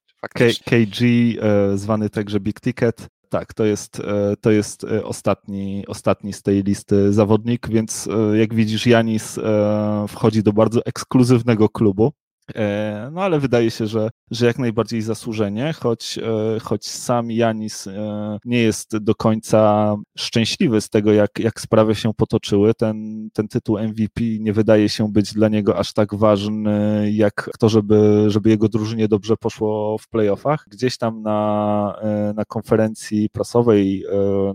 KG, e, zwany także Big Ticket. Tak, to jest, e, to jest e, ostatni, ostatni z tej listy zawodnik, więc jak widzisz, Janis wchodzi do bardzo ekskluzywnego klubu. E, no ale wydaje się, że, że jak najbardziej zasłużenie, choć, e, choć sam Janis e, nie jest do końca szczęśliwy z tego, jak, jak sprawy się potoczyły. Ten, ten tytuł MVP nie wydaje się być dla niego aż tak ważny, jak to, żeby, żeby jego drużynie dobrze poszło w playoffach. Gdzieś tam na, na konferencji prasowej,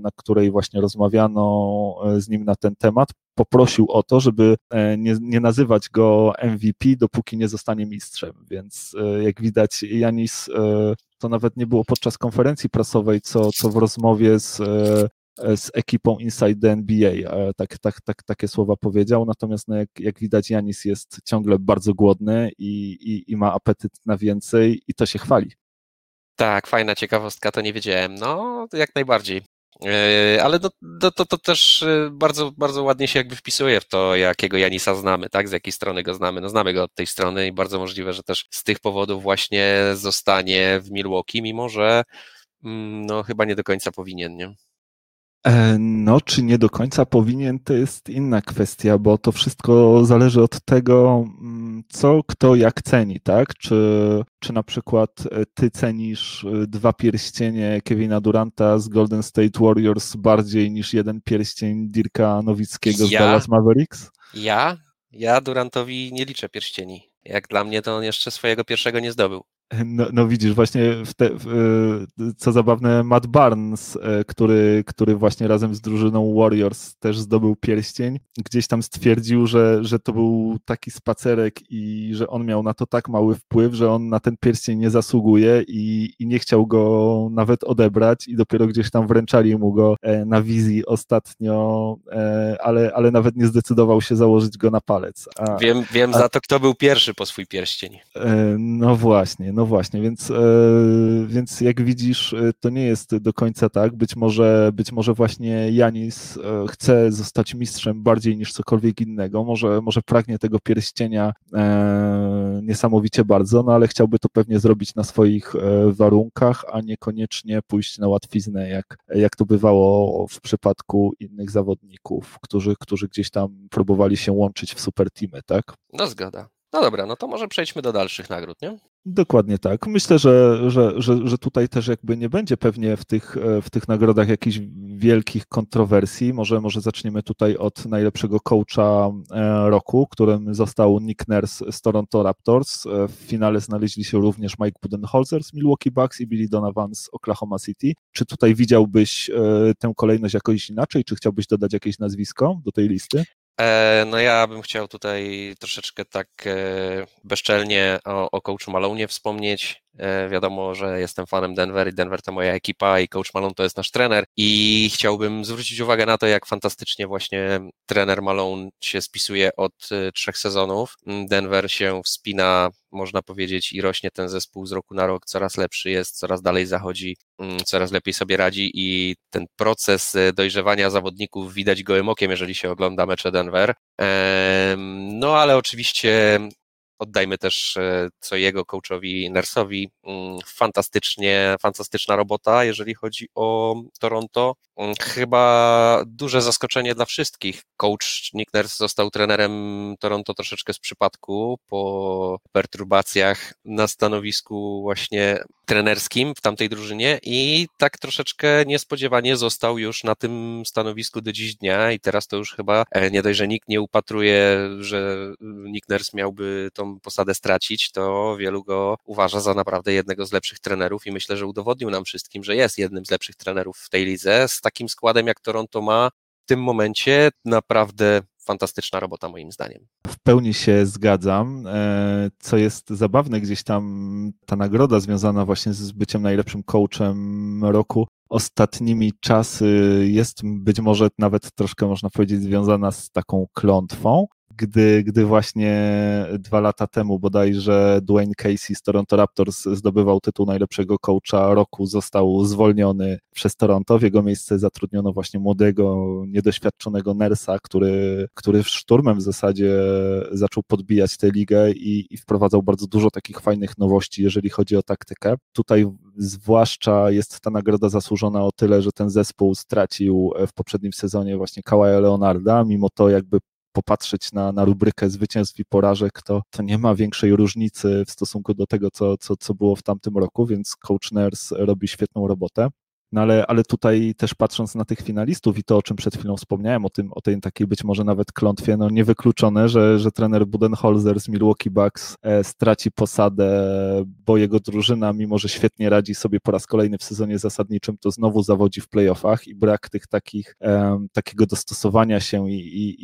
na której właśnie rozmawiano z nim na ten temat, poprosił o to, żeby e, nie, nie nazywać go MVP, dopóki nie zostanie mistrzem. Więc e, jak widać, Janis e, to nawet nie było podczas konferencji prasowej, co, co w rozmowie z, z ekipą Inside the NBA. Tak, tak, tak, takie słowa powiedział. Natomiast no jak, jak widać, Janis jest ciągle bardzo głodny i, i, i ma apetyt na więcej i to się chwali. Tak, fajna ciekawostka, to nie wiedziałem. No, jak najbardziej. E, ale to, to, to, też e, bardzo, bardzo ładnie się jakby wpisuje w to, jakiego Janisa znamy, tak? Z jakiej strony go znamy. No znamy go od tej strony i bardzo możliwe, że też z tych powodów właśnie zostanie w Milwaukee, mimo że mm, no chyba nie do końca powinien, nie? E, no, czy nie do końca powinien, to jest inna kwestia, bo to wszystko zależy od tego, mm, co kto jak ceni, tak? Czy, czy na przykład e, ty cenisz e, dwa pierścienie Kevina Duranta z Golden State Warriors bardziej niż jeden pierścień Dirka Nowickiego z ja? Dallas Mavericks? Ja? Ja Durantowi nie liczę pierścieni. Jak dla mnie to on jeszcze swojego pierwszego nie zdobył. No, no, widzisz, właśnie te, e, co zabawne, Matt Barnes, e, który, który właśnie razem z drużyną Warriors też zdobył pierścień, gdzieś tam stwierdził, że, że to był taki spacerek i że on miał na to tak mały wpływ, że on na ten pierścień nie zasługuje i, i nie chciał go nawet odebrać i dopiero gdzieś tam wręczali mu go e, na wizji ostatnio, ale, ale nawet nie zdecydował się założyć go na palec. A, wiem wiem a, za to, kto był pierwszy po swój pierścień. No właśnie, no właśnie, więc, e, więc jak widzisz, e, to nie jest do końca tak. Być może, być może właśnie Janis e, chce zostać mistrzem bardziej niż cokolwiek innego. Może, może pragnie tego pierścienia niesamowicie bardzo, no ale chciałby to pewnie zrobić na swoich warunkach, a niekoniecznie pójść na łatwiznę, jak, jak to bywało w przypadku innych zawodników, którzy, którzy gdzieś tam próbowali się łączyć w super teamy, tak? No zgoda. No dobra, no to może przejdźmy do dalszych nagród, nie? Dokładnie tak. Myślę, że, że, że, że tutaj też jakby nie będzie pewnie w tych, w tych nagrodach jakichś wielkich kontrowersji. Może, może zaczniemy tutaj od najlepszego coacha e, roku, którym został Nick Nurse z Toronto Raptors. E, w finale znaleźli się również Mike Budenholzer z Milwaukee Bucks i Billy Donovan z Oklahoma City. Czy tutaj widziałbyś e, tę kolejność jakoś inaczej? Czy chciałbyś dodać jakieś nazwisko do tej listy? E, no ja bym chciał tutaj troszeczkę tak e, bezczelnie o, o coachu Malonie wspomnieć. E, wiadomo, że jestem fanem Denver i Denver to moja ekipa i coach Malone to jest nasz trener i chciałbym zwrócić uwagę na to, jak fantastycznie właśnie trener Malone się spisuje od trzech sezonów. Denver się wspina, można powiedzieć, i rośnie ten zespół z roku na rok, coraz lepszy jest, coraz dalej zachodzi, coraz lepiej sobie radzi i ten proces dojrzewania zawodników widać gołym okiem, jeżeli się ogląda mecze Denver. No ale oczywiście oddajmy też e, co jego coachowi Nersowi. Mm, fantastycznie, fantastyczna robota, jeżeli chodzi o Toronto. Mm, chyba duże zaskoczenie dla wszystkich. Coach Nick Nurse został trenerem Toronto troszeczkę z przypadku po perturbacjach na stanowisku właśnie trenerskim w tamtej drużynie i tak troszeczkę niespodziewanie został już na tym stanowisku do dziś dnia i teraz to już chyba e, nie dość, że nikt nie upatruje, że Nick Nurse miałby tą posadę stracić, to wielu go uważa za naprawdę jednego z lepszych trenerów i myślę, że udowodnił nam wszystkim, że jest jednym z lepszych trenerów w tej lidze. Takim składem jak Toronto ma w tym momencie naprawdę fantastyczna robota moim zdaniem. W pełni się zgadzam. E, co jest zabawne, gdzieś tam ta nagroda związana właśnie z byciem najlepszym coachem roku ostatnimi czasy jest być może nawet troszkę można powiedzieć związana z taką klątwą, gdy, gdy właśnie dwa lata temu bodajże Dwayne Casey z Toronto Raptors zdobywał tytuł najlepszego coacha roku, został zwolniony przez Toronto. W jego miejsce zatrudniono właśnie młodego, niedoświadczonego Nersa, który, który szturmem w zasadzie zaczął podbijać tę ligę i, i wprowadzał bardzo dużo takich fajnych nowości, jeżeli chodzi o taktykę. Tutaj zwłaszcza jest ta nagroda zasłużona o tyle, że ten zespół stracił w poprzednim sezonie właśnie Kawaja Leonarda, mimo to jakby popatrzeć na, na rubrykę zwycięstw i porażek, to, to nie ma większej różnicy w stosunku do tego, co, co, co było w tamtym roku, więc Coach Nurse robi świetną robotę. No ale, ale tutaj też patrząc na tych finalistów i to, o czym przed chwilą wspomniałem, o, tym, o tej takiej być może nawet klątwie, no niewykluczone, że, że trener Budenholzer z Milwaukee Bucks e, straci posadę, bo jego drużyna, mimo że świetnie radzi sobie po raz kolejny w sezonie zasadniczym, to znowu zawodzi w playoffach i brak tych takich, e, takiego dostosowania się i, i,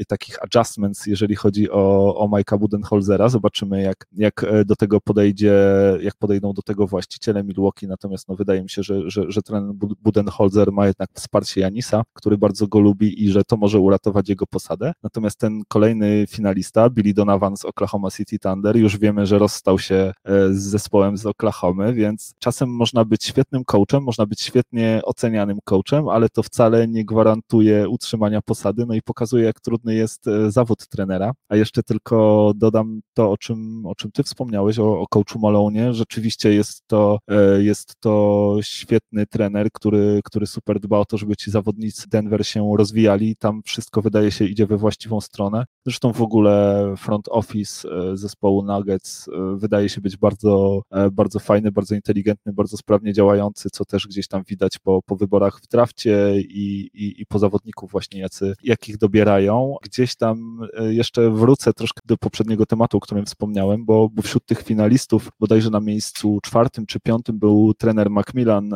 i, takich adjustments, jeżeli chodzi o, o Majka Budenholzera. Zobaczymy, jak, jak e, do tego podejdzie, jak podejdą do tego właściciele Milwaukee, natomiast no, wydaje mi się, że, że, że trener Budenholzer ma jednak wsparcie Janisa, który bardzo go lubi i że to może uratować jego posadę. Natomiast ten kolejny finalista, Billy Donovan z Oklahoma City Thunder, już wiemy, że rozstał się e, z zespołem z Oklahomy, więc czasem można być świetnym coachem, można być świetnie ocenianym coachem, ale to wcale nie gwarantuje utrzymania posady, no i pokazuje, jak trudny jest e, zawód trenera. A jeszcze tylko dodam to, o czym, o czym ty wspomniałeś, o, o coachu Malonie. Rzeczywiście jest to, e, jest to świetny świetny trener, który, który super dba o to, żeby ci zawodnicy Denver się rozwijali. Tam wszystko wydaje się idzie we właściwą stronę. Zresztą w ogóle front office e, zespołu Nuggets e, wydaje się być bardzo, e, bardzo fajny, bardzo inteligentny, bardzo sprawnie działający, co też gdzieś tam widać po, po wyborach w drafcie i, i, i po zawodników właśnie jacy, jakich dobierają. Gdzieś tam jeszcze wrócę troszkę do poprzedniego tematu, o którym wspomniałem, bo, bo wśród tych finalistów bodajże na miejscu czwartym czy piątym był trener Macmillan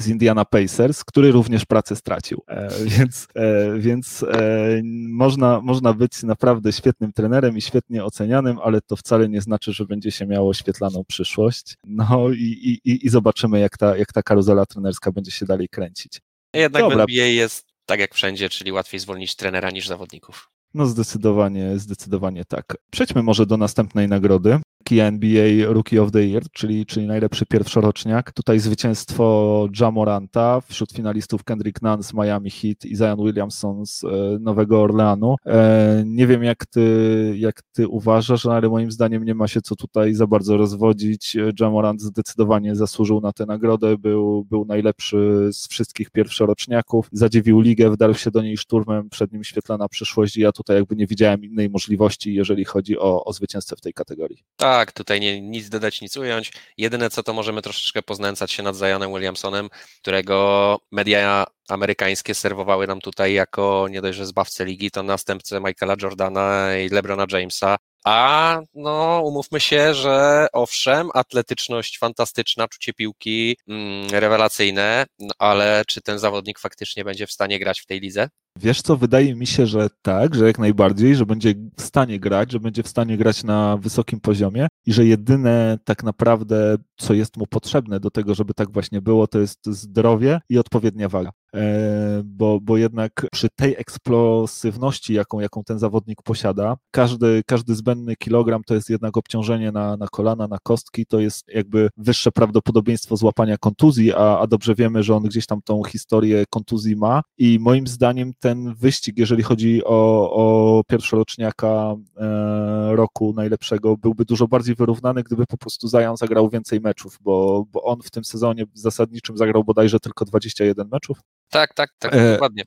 z Indiana Pacers, który również pracę stracił. E, więc, e, więc e, można, można być naprawdę świetnym trenerem i świetnie ocenianym, ale to wcale nie znaczy, że będzie się miało świetlaną przyszłość. No i, i, i zobaczymy, jak ta, jak ta karuzela trenerska będzie się dalej kręcić. Jednak Dobra. w NBA jest tak jak wszędzie, czyli łatwiej zwolnić trenera niż zawodników. No zdecydowanie, zdecydowanie tak. Przejdźmy może do następnej nagrody. NBA Rookie of the Year, czyli, czyli najlepszy pierwszoroczniak. Tutaj zwycięstwo Jamoranta, wśród finalistów Kendrick Nunn z Miami Heat i Zion Williamson z e, Nowego Orleanu. E, nie wiem jak ty, jak ty uważasz, ale moim zdaniem nie ma się co tutaj za bardzo rozwodzić. Jamorant zdecydowanie zasłużył na tę nagrodę, był, był najlepszy z wszystkich pierwszoroczniaków, zadziwił ligę, wdarł się do niej szturmem, przed nim świetlana przyszłość ja tutaj jakby nie widziałem innej możliwości, jeżeli chodzi o, o zwycięzcę w tej kategorii. Tak, tutaj nie, nic dodać, nic ująć. Jedyne co to możemy troszeczkę poznęcać się nad Zionem Williamsonem, którego media amerykańskie serwowały nam tutaj jako nie dość, że zbawcę ligi, to następcę Michaela Jordana i LeBrona Jamesa. A no, umówmy się, że owszem, atletyczność fantastyczna, czucie piłki mm, rewelacyjne, no, ale czy ten zawodnik faktycznie będzie w stanie grać w tej lidze? Wiesz co, wydaje mi się, że tak, że jak najbardziej, że będzie w stanie grać, że będzie w stanie grać na wysokim poziomie i że jedyne tak naprawdę, co jest mu potrzebne do tego, żeby tak właśnie było, to jest zdrowie i odpowiednia waga. E, bo, bo jednak przy tej eksplosywności, jaką, jaką ten zawodnik posiada, każdy, każdy zbędny kilogram to jest jednak obciążenie na, na kolana, na kostki, to jest jakby wyższe prawdopodobieństwo złapania kontuzji, a, a dobrze wiemy, że on gdzieś tam tą historię kontuzji ma i moim zdaniem ten wyścig, jeżeli chodzi o, o pierwszoroczniaka e, roku najlepszego, byłby dużo bardziej wyrównany, gdyby po prostu Zajan zagrał więcej meczów, bo, bo on w tym sezonie zasadniczym zagrał bodajże tylko 21 meczów. Tak, tak, tak, e, dokładnie.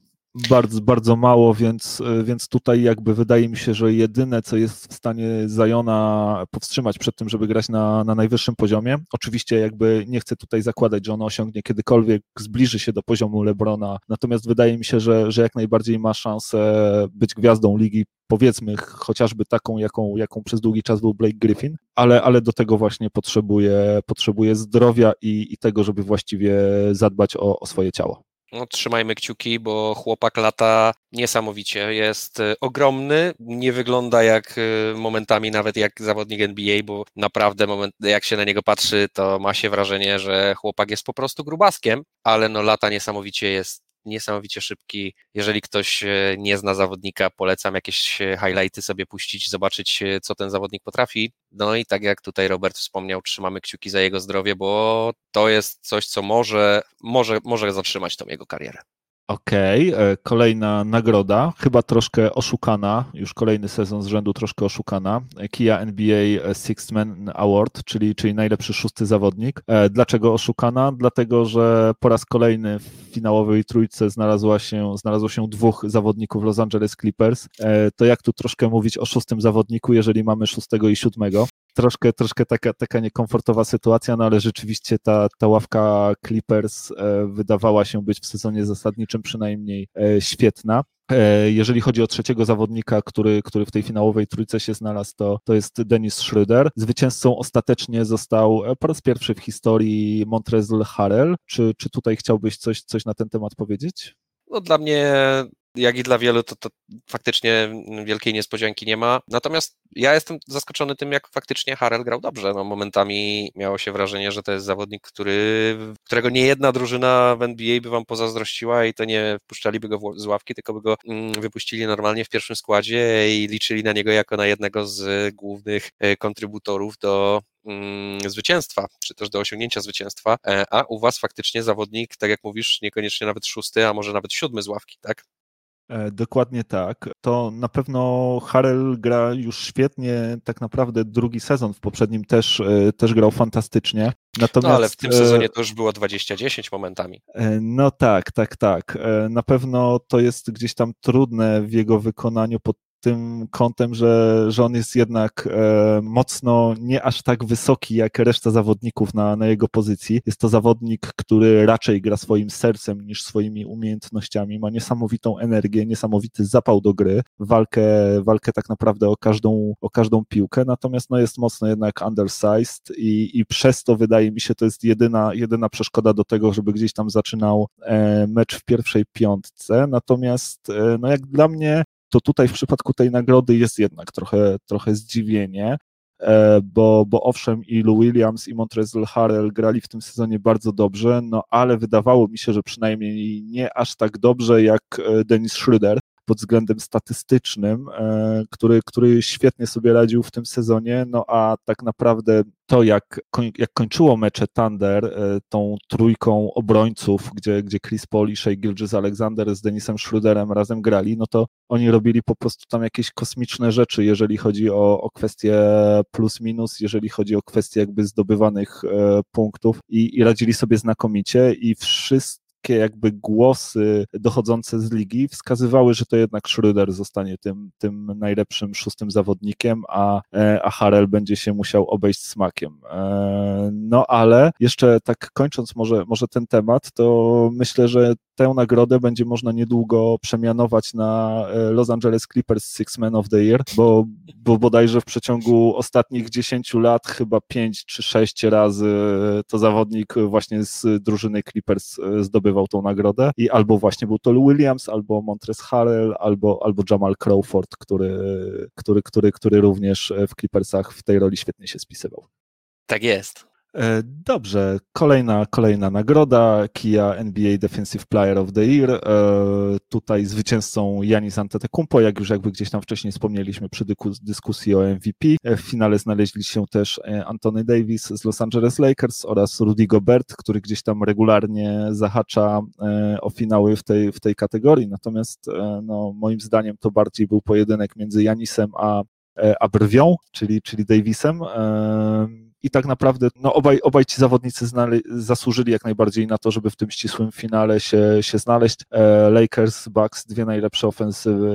Bardzo, bardzo mało, więc, więc tutaj jakby wydaje mi się, że jedyne, co jest w stanie Zajona powstrzymać przed tym, żeby grać na, na najwyższym poziomie, oczywiście jakby nie chcę tutaj zakładać, że on osiągnie kiedykolwiek, zbliży się do poziomu Lebrona, natomiast wydaje mi się, że, że jak najbardziej ma szansę być gwiazdą ligi, powiedzmy chociażby taką, jaką, jaką przez długi czas był Blake Griffin, ale, ale do tego właśnie potrzebuje, potrzebuje zdrowia i, i tego, żeby właściwie zadbać o, o swoje ciało. No, trzymajmy kciuki, bo chłopak lata niesamowicie. Jest e, ogromny, nie wygląda jak e, momentami nawet jak zawodnik NBA, bo naprawdę moment, jak się na niego patrzy, to ma się wrażenie, że chłopak jest po prostu grubaskiem, ale no lata niesamowicie jest niesamowicie szybki. Jeżeli ktoś e, nie zna zawodnika, polecam jakieś e, highlighty sobie puścić, zobaczyć, e, co ten zawodnik potrafi. No i tak jak tutaj Robert wspomniał, trzymamy kciuki za jego zdrowie, bo to jest coś, co może, może, może zatrzymać tą jego karierę. Okej, okay. kolejna nagroda, chyba troszkę oszukana, już kolejny sezon z rzędu troszkę oszukana. Kia NBA Sixth Man Award, czyli, czyli najlepszy szósty zawodnik. E, dlaczego oszukana? Dlatego, że po raz kolejny w finałowej trójce znalazła się, znalazło się dwóch zawodników Los Angeles Clippers. E, to jak tu troszkę mówić o szóstym zawodniku, jeżeli mamy szóstego i siódmego? Troszkę, troszkę taka, taka niekomfortowa sytuacja, no ale rzeczywiście ta, ta ławka Clippers e, wydawała się być w sezonie zasadniczym przynajmniej e, świetna. E, jeżeli chodzi o trzeciego zawodnika, który, który w tej finałowej trójce się znalazł, to, to jest Denis Schröder. Zwycięzcą ostatecznie został po raz pierwszy w historii Montrezl Harrell. Czy, czy tutaj chciałbyś coś, coś na ten temat powiedzieć? No, dla mnie jak i dla wielu, to, to faktycznie wielkiej niespodzianki nie ma. Natomiast ja jestem zaskoczony tym, jak faktycznie Harrell grał dobrze. No, momentami miało się wrażenie, że to jest zawodnik, który, którego nie jedna drużyna w NBA by wam pozazdrościła i to nie wpuszczaliby go z ławki, tylko by go mm, wypuścili normalnie w pierwszym składzie i liczyli na niego jako na jednego z głównych e, kontrybutorów do mm, zwycięstwa, czy też do osiągnięcia zwycięstwa, e, a u was faktycznie zawodnik, tak jak mówisz, niekoniecznie nawet szósty, a może nawet siódmy z ławki, tak? E, dokładnie tak. To na pewno Harrell gra już świetnie, tak naprawdę drugi sezon w poprzednim też, e, też grał fantastycznie. Natomiast, no ale w tym sezonie to już było 20-10 momentami. E, no tak, tak, tak. Na pewno to jest gdzieś tam trudne w jego wykonaniu pod tym kątem, że, że on jest jednak e, mocno nie aż tak wysoki jak reszta zawodników na, na jego pozycji. Jest to zawodnik, który raczej gra swoim sercem niż swoimi umiejętnościami. Ma niesamowitą energię, niesamowity zapał do gry, walkę, walkę tak naprawdę o każdą, o każdą piłkę, natomiast no, jest mocno jednak undersized i, i przez to wydaje mi się, to jest jedyna, jedyna przeszkoda do tego, żeby gdzieś tam zaczynał e, mecz w pierwszej piątce. Natomiast e, no, jak dla mnie to tutaj w przypadku tej nagrody jest jednak trochę, trochę zdziwienie, e, bo, bo owszem i Lou Williams i Montrezl Harrell grali w tym sezonie bardzo dobrze, no ale wydawało mi się, że przynajmniej nie aż tak dobrze jak e, Dennis Schroeder pod względem statystycznym, e, który, który świetnie sobie radził w tym sezonie, no a tak naprawdę to, jak, jak kończyło mecze Thunder e, tą trójką obrońców, gdzie, gdzie Chris Paul i Shea Gilgis Alexander z Denisem Schroederem razem grali, no to oni robili po prostu tam jakieś kosmiczne rzeczy, jeżeli chodzi o, o kwestie plus-minus, jeżeli chodzi o kwestie jakby zdobywanych e, punktów i, i radzili sobie znakomicie i wszyscy jakby głosy dochodzące z ligi wskazywały, że to jednak Schröder zostanie tym, tym najlepszym szóstym zawodnikiem, a, e, a Harel będzie się musiał obejść smakiem. E, no ale jeszcze tak kończąc może, może ten temat, to myślę, że tę nagrodę będzie można niedługo przemianować na e, Los Angeles Clippers Six Man of the Year, bo, bo bodajże w przeciągu ostatnich 10 lat chyba 5 czy 6 razy to zawodnik właśnie z drużyny Clippers zdobywał tą nagrodę i albo właśnie był to Lou Williams, albo Montrez Harrell, albo, albo Jamal Crawford, który, który, który, który również w Clippersach w tej roli świetnie się spisywał. Tak jest. E, dobrze, kolejna, kolejna nagroda, Kia NBA Defensive Player of the Year. E, tutaj zwycięzcą Janis Antetokounmpo, jak już jakby gdzieś tam wcześniej wspomnieliśmy przy dyskusji o MVP. E, w finale znaleźli się też Anthony Davis z Los Angeles Lakers oraz Rudy Gobert, który gdzieś tam regularnie zahacza o finały w tej, w tej kategorii. Natomiast no, moim zdaniem to bardziej był pojedynek między Janisem a, a Brwią, czyli, czyli Davisem i tak naprawdę no, obaj, obaj ci zawodnicy znali, zasłużyli jak najbardziej na to, żeby w tym ścisłym finale się, się znaleźć. E, Lakers, Bucks, dwie najlepsze ofensywy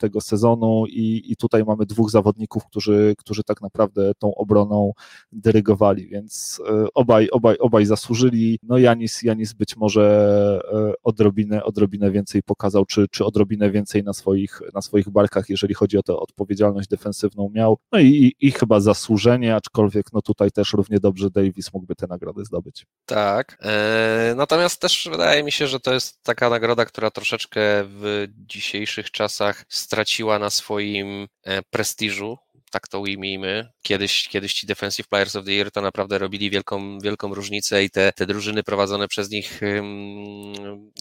tego sezonu i, i tutaj mamy dwóch zawodników, którzy, którzy tak naprawdę tą obroną dyrygowali, więc e, obaj, obaj, obaj zasłużyli. No Janis, Janis być może e, odrobinę, odrobinę więcej pokazał, czy, czy odrobinę więcej na swoich, na swoich barkach, jeżeli chodzi o tę odpowiedzialność defensywną miał. No i, i, i chyba zasłużenie, aczkolwiek no, no tutaj też równie dobrze Davis mógłby tę nagrodę zdobyć. Tak, e, natomiast też wydaje mi się, że to jest taka nagroda, która troszeczkę w dzisiejszych czasach straciła na swoim e, prestiżu, tak to ujmijmy. Kiedyś, kiedyś ci Defensive Players of the Year to naprawdę robili wielką, wielką różnicę i te, te drużyny prowadzone przez nich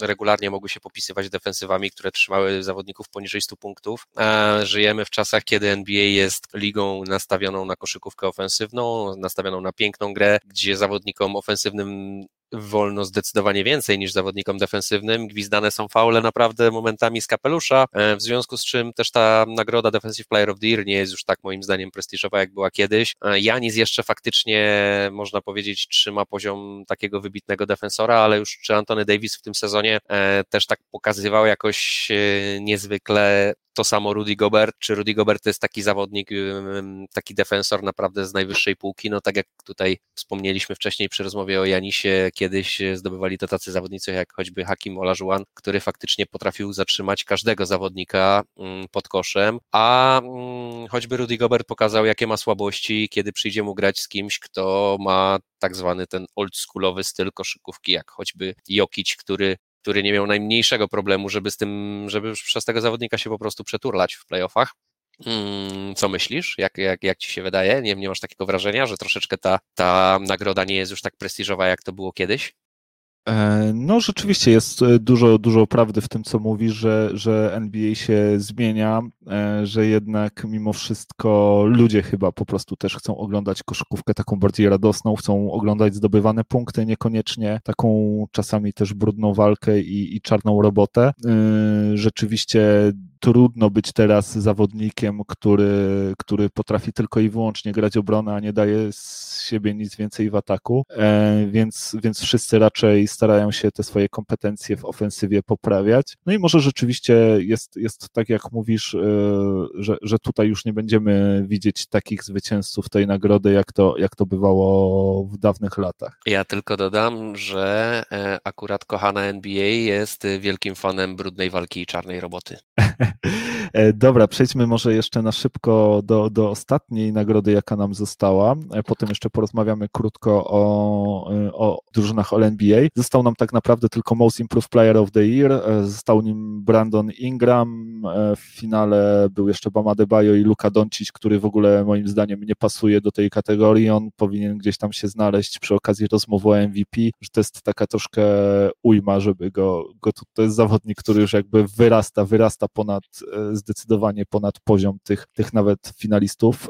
regularnie mogły się popisywać defensywami, które trzymały zawodników poniżej 100 punktów. A żyjemy w czasach, kiedy NBA jest ligą nastawioną na koszykówkę ofensywną, nastawioną na piękną grę, gdzie zawodnikom ofensywnym wolno zdecydowanie więcej niż zawodnikom defensywnym. Gwizdane są faule naprawdę momentami z kapelusza, e, w związku z czym też ta nagroda Defensive Player of the Year nie jest już tak moim zdaniem prestiżowa, jak była kiedyś. E, Janis jeszcze faktycznie, można powiedzieć, trzyma poziom takiego wybitnego defensora, ale już czy Antony Davis w tym sezonie e, też tak pokazywał jakoś niezwykle to samo Rudy Gobert, czy Rudy Gobert to jest taki zawodnik, taki defensor naprawdę z najwyższej półki, no tak jak tutaj wspomnieliśmy wcześniej przy rozmowie o Janisie, kiedyś zdobywali to tacy zawodnicy jak choćby Hakim Olajuwon, który faktycznie potrafił zatrzymać każdego zawodnika pod koszem, a choćby Rudy Gobert pokazał, jakie ma słabości, kiedy przyjdzie mu grać z kimś, kto ma tak zwany ten oldschoolowy styl koszykówki, jak choćby Jokic, który który nie miał najmniejszego problemu, żeby z tym, żeby przez tego zawodnika się po prostu przeturlać w playoffach. Hmm, co myślisz? Jak, jak, jak ci się wydaje? Nie, nie masz takiego wrażenia, że troszeczkę ta, ta nagroda nie jest już tak prestiżowa, jak to było kiedyś? E, no, rzeczywiście jest e, dużo, dużo prawdy w tym, co mówisz, że, że NBA się zmienia, e, że jednak mimo wszystko ludzie chyba po prostu też chcą oglądać koszykówkę taką bardziej radosną, chcą oglądać zdobywane punkty, niekoniecznie taką czasami też brudną walkę i, i czarną robotę. Rzeczywiście trudno być teraz zawodnikiem, który, który potrafi tylko i wyłącznie grać obronę, a nie daje z siebie nic więcej w ataku, więc, więc wszyscy raczej starają się te swoje kompetencje w ofensywie poprawiać. No i może rzeczywiście jest, jest tak, jak mówisz, e, że, że tutaj już nie będziemy widzieć takich zwycięzców tej nagrody, jak to, jak to bywało w dawnych latach. Ja tylko dodam, że e, akurat kochana NBA jest wielkim fanem brudnej walki i czarnej roboty. E, dobra, przejdźmy może jeszcze na szybko do, do ostatniej nagrody, jaka nam została. Potem jeszcze porozmawiamy krótko o, o drużynach All-NBA. Został nam tak naprawdę tylko Most Improved Player of the Year, e, został nim Brandon Ingram, e, w finale był jeszcze Bama Debajo i Luka Doncic, który w ogóle moim zdaniem nie pasuje do tej kategorii, on powinien gdzieś tam się znaleźć przy okazji rozmowy o MVP, że to jest taka troszkę ujma, żeby go, go to jest zawodnik, który już jakby wyrasta, wyrasta ponad, e, zdecydowanie ponad poziom tych, tych nawet finalistów.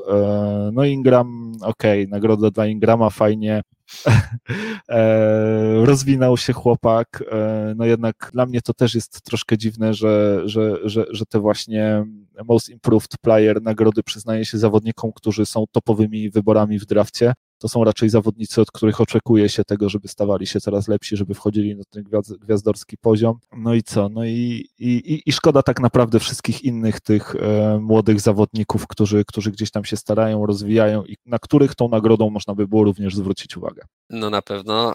No Ingram, okej, okay, nagroda dla Ingrama, fajnie, rozwinął się chłopak. E, no jednak dla mnie to też jest troszkę dziwne, że, że, że, że te właśnie Most Improved Player nagrody przyznaje się zawodnikom, którzy są topowymi wyborami w drafcie to są raczej zawodnicy, od których oczekuje się tego, żeby stawali się coraz lepsi, żeby wchodzili na ten gwiazdorski poziom. No i co? No i, i, i szkoda tak naprawdę wszystkich innych tych e, młodych zawodników, którzy, którzy gdzieś tam się starają, rozwijają i na których tą nagrodą można by było również zwrócić uwagę. No na pewno.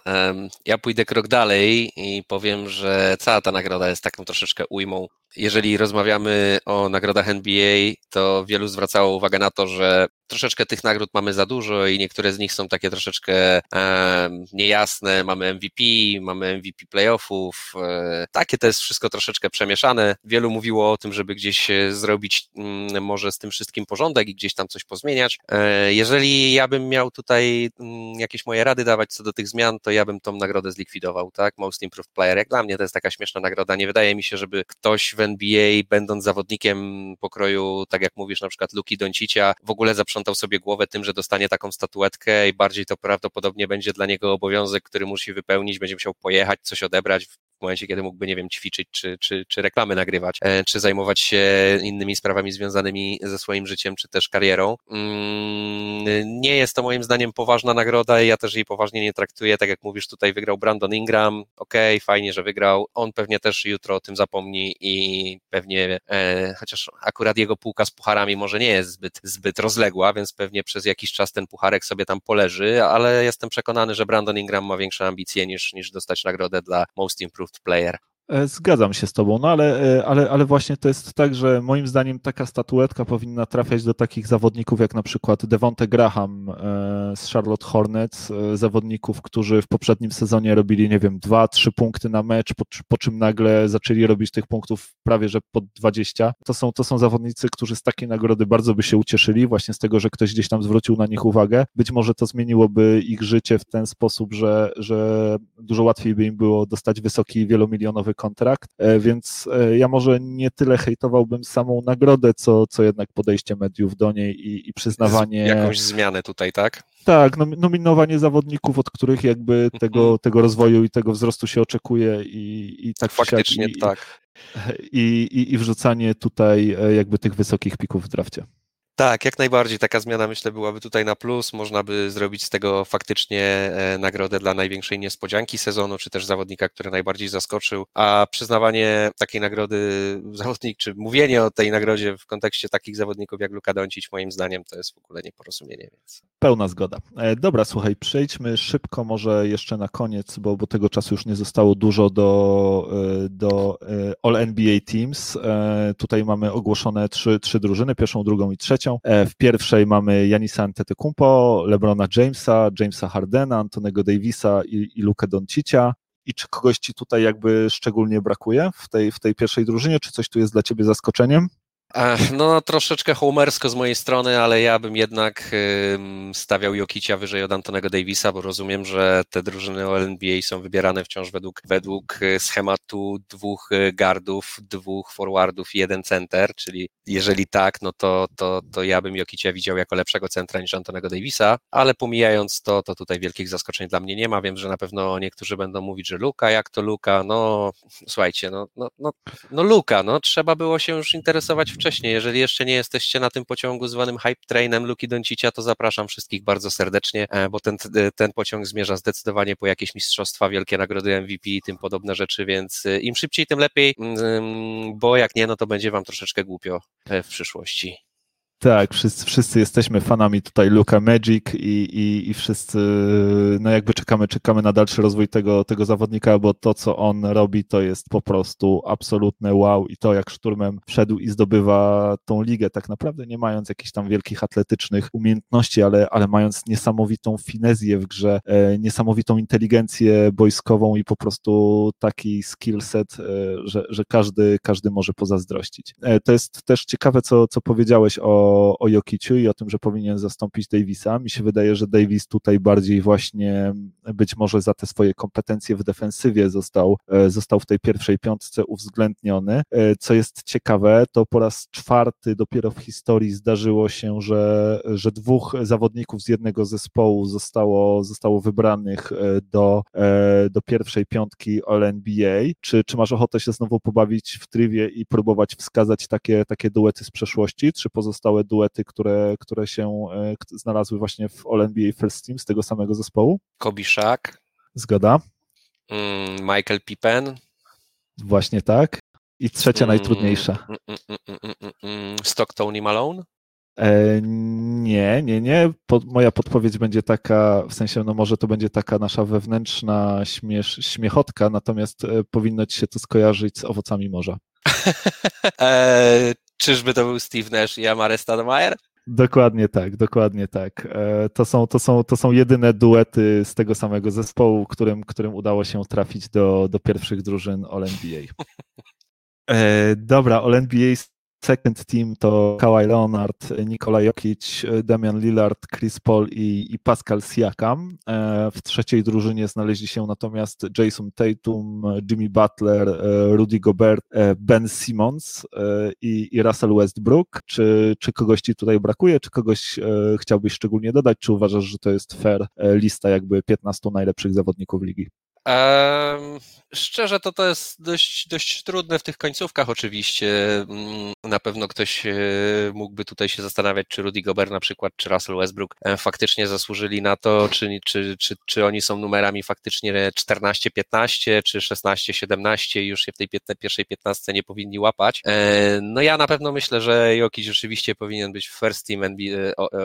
Ja pójdę krok dalej i powiem, że cała ta nagroda jest taką troszeczkę ujmą jeżeli rozmawiamy o nagrodach NBA, to wielu zwracało uwagę na to, że troszeczkę tych nagród mamy za dużo i niektóre z nich są takie troszeczkę e, niejasne. Mamy MVP, mamy MVP playoffów. E, takie to jest wszystko troszeczkę przemieszane. Wielu mówiło o tym, żeby gdzieś zrobić mm, może z tym wszystkim porządek i gdzieś tam coś pozmieniać. E, jeżeli ja bym miał tutaj mm, jakieś moje rady dawać co do tych zmian, to ja bym tą nagrodę zlikwidował, tak? Most Improved Player. Jak dla mnie to jest taka śmieszna nagroda. Nie wydaje mi się, żeby ktoś w NBA, będąc zawodnikiem pokroju, tak jak mówisz, na przykład Luki Doncicia, w ogóle zaprzątał sobie głowę tym, że dostanie taką statuetkę i bardziej to prawdopodobnie będzie dla niego obowiązek, który musi wypełnić, będzie musiał pojechać, coś odebrać, w momencie, kiedy mógłby, nie wiem, ćwiczyć, czy, czy, czy reklamy nagrywać, e, czy zajmować się innymi sprawami związanymi ze swoim życiem, czy też karierą. Mm, nie jest to moim zdaniem poważna nagroda i ja też jej poważnie nie traktuję. Tak jak mówisz, tutaj wygrał Brandon Ingram, okej, okay, fajnie, że wygrał. On pewnie też jutro o tym zapomni i pewnie, e, chociaż akurat jego półka z pucharami może nie jest zbyt, zbyt rozległa, więc pewnie przez jakiś czas ten pucharek sobie tam poleży, ale jestem przekonany, że Brandon Ingram ma większe ambicje niż, niż dostać nagrodę dla Most Improved player. E, zgadzam się z tobą, no ale, e, ale, ale właśnie to jest tak, że moim zdaniem taka statuetka powinna trafiać do takich zawodników jak na przykład Devonte Graham e, z Charlotte Hornets, zawodników, którzy w poprzednim sezonie robili, nie wiem, dwa, trzy punkty na mecz, po, po czym nagle zaczęli robić tych punktów prawie że pod 20. To są, to są zawodnicy, którzy z takiej nagrody bardzo by się ucieszyli, właśnie z tego, że ktoś gdzieś tam zwrócił na nich uwagę. Być może to zmieniłoby ich życie w ten sposób, że, że dużo łatwiej by im było dostać wysoki, wielomilionowy kontrakt, e, więc e, ja może nie tyle hejtowałbym samą nagrodę, co, co jednak podejście mediów do niej i, i przyznawanie... Jakąś zmianę tutaj, tak? Tak, nominowanie zawodników, od których jakby mhm. tego, tego rozwoju i tego wzrostu się oczekuje i, i tak Faktycznie i, tak. I, i, I wrzucanie tutaj e, jakby tych wysokich pików w drafcie. Tak, jak najbardziej. Taka zmiana myślę byłaby tutaj na plus. Można by zrobić z tego faktycznie e, nagrodę dla największej niespodzianki sezonu, czy też zawodnika, który najbardziej zaskoczył. A przyznawanie takiej nagrody zawodnik, czy mówienie o tej nagrodzie w kontekście takich zawodników jak Luka Doncic, moim zdaniem to jest w ogóle nieporozumienie. Więc. Pełna zgoda. E, dobra, słuchaj, przejdźmy szybko może jeszcze na koniec, bo, bo tego czasu już nie zostało dużo do, e, do All NBA Teams. Tutaj mamy ogłoszone trzy, trzy drużyny, pierwszą, drugą i trzecią trzecią. E, w pierwszej mamy Janisa Antetokounmpo, LeBrona Jamesa, Jamesa Hardena, Antonego Davisa i, i Lukę Doncicia. I czy kogoś ci tutaj jakby szczególnie brakuje w tej, w tej pierwszej drużynie? Czy coś tu jest dla ciebie zaskoczeniem? No, troszeczkę homersko z mojej strony, ale ja bym jednak stawiał Jokicia wyżej od Antonego Davisa, bo rozumiem, że te drużyny NBA są wybierane wciąż według, według y, schematu dwóch y, gardów, dwóch forwardów i jeden center, czyli jeżeli tak, no to, to, to ja bym Jokicia widział jako lepszego centra niż Antonego Davisa, ale pomijając to, to tutaj wielkich zaskoczeń dla mnie nie ma. Wiem, że na pewno niektórzy będą mówić, że Luka, jak to Luka? No, słuchajcie, no, no, no, no Luka, no trzeba było się już interesować wcześniej. Jeżeli jeszcze nie jesteście na tym pociągu zwanym Hype Trainem Luki Doncicia, to zapraszam wszystkich bardzo serdecznie, e, bo ten, e, ten pociąg zmierza zdecydowanie po jakieś mistrzostwa, wielkie nagrody MVP i tym podobne rzeczy, więc e, im szybciej, tym lepiej, mm, bo jak nie, no to będzie wam troszeczkę głupio w przyszłości. Tak, wszyscy, wszyscy jesteśmy fanami tutaj Luka Magic i, i, i wszyscy, no jakby czekamy, czekamy na dalszy rozwój tego, tego zawodnika, bo to, co on robi, to jest po prostu absolutne wow i to, jak szturmem wszedł i zdobywa tą ligę, tak naprawdę nie mając jakichś tam wielkich atletycznych umiejętności, ale, ale mając niesamowitą finezję w grze, e, niesamowitą inteligencję boiskową i po prostu taki skill set, e, że, że każdy, każdy może pozazdrościć. E, to jest też ciekawe, co, co powiedziałeś o o, Jokiciu i o tym, że powinien zastąpić Davisa. Mi się wydaje, że Davis tutaj bardziej właśnie być może za te swoje kompetencje w defensywie został, e, został w tej pierwszej piątce uwzględniony. E, co jest ciekawe, to po raz czwarty dopiero w historii zdarzyło się, że, że dwóch zawodników z jednego zespołu zostało, zostało wybranych e, do, do pierwszej piątki All-NBA. Czy, czy masz ochotę się znowu pobawić w trywie i próbować wskazać takie, takie duety z przeszłości? Czy pozostałe duety, które, które się e, znalazły właśnie w All NBA First Team z tego samego zespołu. Kobe Shaq. Zgoda. Mm, Michael Pippen. Właśnie tak. I trzecia mm, najtrudniejsza. Mm, Stockton i Malone? E, nie, nie, nie. moja podpowiedź będzie taka, w sensie, no może to będzie taka nasza wewnętrzna śmiesz, śmiechotka, natomiast e, powinno ci się to skojarzyć z owocami morza. e, Czyżby to był Steve Nash i Amare Stoudemire? Dokładnie tak, dokładnie tak. E, to są, to, są, to są jedyne duety z tego samego zespołu, którym, którym udało się trafić do, do pierwszych drużyn All-NBA. E, dobra, All-NBA second team to Kawhi Leonard, Nikola Jokic, Damian Lillard, Chris Paul i, i, Pascal Siakam. E, w trzeciej drużynie znaleźli się natomiast Jason Tatum, Jimmy Butler, e, Rudy Gobert, e, Ben Simmons i, i Russell Westbrook. Czy, czy kogoś ci tutaj brakuje, czy kogoś chciałbyś szczególnie dodać, czy uważasz, że to jest fair lista jakby 15 najlepszych zawodników ligi? Szczerze, to to jest dość, dość trudne w tych końcówkach oczywiście. Mm, na pewno ktoś e, mógłby tutaj się zastanawiać, czy Rudy Gobert na przykład, czy Russell Westbrook e, faktycznie zasłużyli na to, czy, czy, czy, czy oni są numerami faktycznie 14-15, czy 16-17 i już się w tej pierwszej 15 nie powinni łapać. E, no ja na pewno myślę, że Jokic rzeczywiście powinien być first team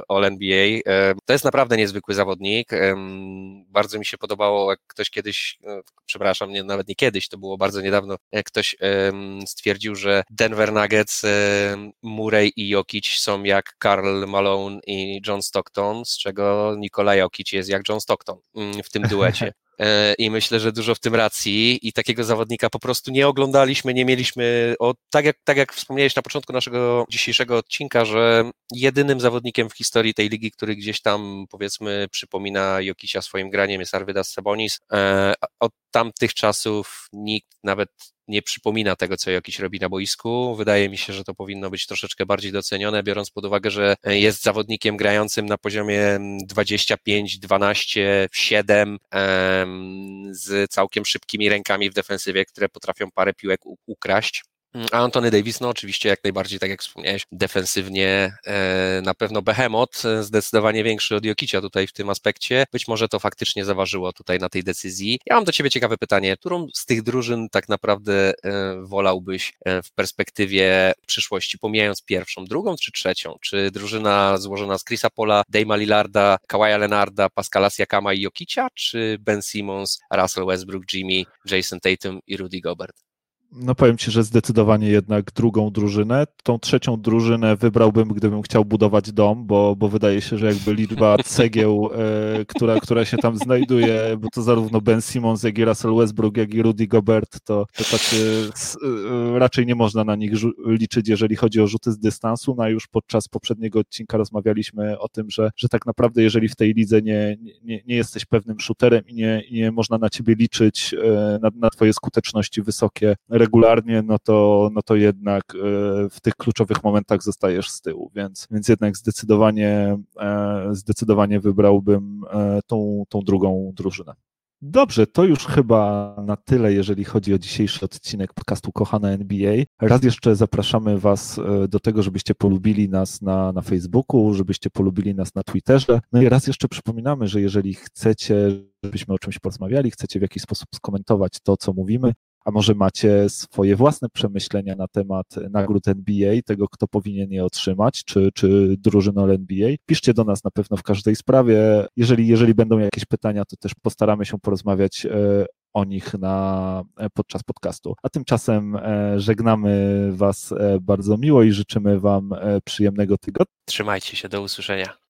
All NBA. To jest naprawdę niezwykły zawodnik. Bardzo mi się podobało, jak ktoś kiedyś no, przepraszam, nie, nawet nie kiedyś, to było bardzo niedawno, ktoś stwierdził, że Denver Nuggets, Murray i Jokic są jak Karl Malone i John Stockton, z czego Nikola Jokic jest jak John Stockton mm, w tym duecie. E, i myślę, że dużo w tym racji i takiego zawodnika po prostu nie oglądaliśmy, nie mieliśmy, o, tak, jak, tak jak wspomniałeś na początku naszego dzisiejszego odcinka, że jedynym zawodnikiem w historii tej ligi, który gdzieś tam powiedzmy przypomina Jokicia swoim graniem jest Arvidas Sabonis. E, od tamtych czasów nikt nawet nie przypomina tego, co jakiś robi na boisku. Wydaje mi się, że to powinno być troszeczkę bardziej docenione, biorąc pod uwagę, że jest zawodnikiem grającym na poziomie 25, 12, 7 z całkiem szybkimi rękami w defensywie, które potrafią parę piłek ukraść. A Antony Davis, no oczywiście jak najbardziej, tak jak wspomniałeś, defensywnie e, na pewno Behemoth, e, zdecydowanie większy od Jokicia tutaj w tym aspekcie. Być może to faktycznie zaważyło tutaj na tej decyzji. Ja mam do Ciebie ciekawe pytanie, którą z tych drużyn tak naprawdę e, wolałbyś w perspektywie przyszłości, pomijając pierwszą, drugą czy trzecią? Czy drużyna złożona z Chrisa Pola, Dame'a Lillarda, Kawaja Lenarda, Pascala Siakama i Jokicia, czy Ben Simmons, Russell Westbrook, Jimmy, Jason Tatum i Rudy Gobert? No powiem Ci, że zdecydowanie jednak drugą drużynę. Tą trzecią drużynę wybrałbym, gdybym chciał budować dom, bo, bo wydaje się, że jakby liczba cegieł, e, która, która się tam znajduje, bo to zarówno Ben Simmons, jak i Russell Westbrook, jak i Rudy Gobert, to, to tak e, raczej nie można na nich liczyć, jeżeli chodzi o rzuty z dystansu. No a już podczas poprzedniego odcinka rozmawialiśmy o tym, że, że tak naprawdę jeżeli w tej lidze nie, nie, nie jesteś pewnym shooterem i nie, nie można na ciebie liczyć, e, na, na twoje skuteczności wysokie, regularnie, no to, no to jednak e, w tych kluczowych momentach zostajesz z tyłu, więc, więc jednak zdecydowanie, e, zdecydowanie wybrałbym e, tą, tą drugą drużynę. Dobrze, to już chyba na tyle, jeżeli chodzi o dzisiejszy odcinek podcastu Kochana NBA. Raz jeszcze zapraszamy Was do tego, żebyście polubili nas na, na Facebooku, żebyście polubili nas na Twitterze. No i raz jeszcze przypominamy, że jeżeli chcecie, żebyśmy o czymś porozmawiali, chcecie w jakiś sposób skomentować to, co mówimy, a może macie swoje własne przemyślenia na temat nagród NBA, tego kto powinien je otrzymać, czy, czy drużyn NBA. Piszcie do nas na pewno w każdej sprawie. Jeżeli, jeżeli będą jakieś pytania, to też postaramy się porozmawiać e, o nich na, e, podczas podcastu. A tymczasem e, żegnamy Was bardzo miło i życzymy Wam przyjemnego tygodnia. Trzymajcie się, do usłyszenia.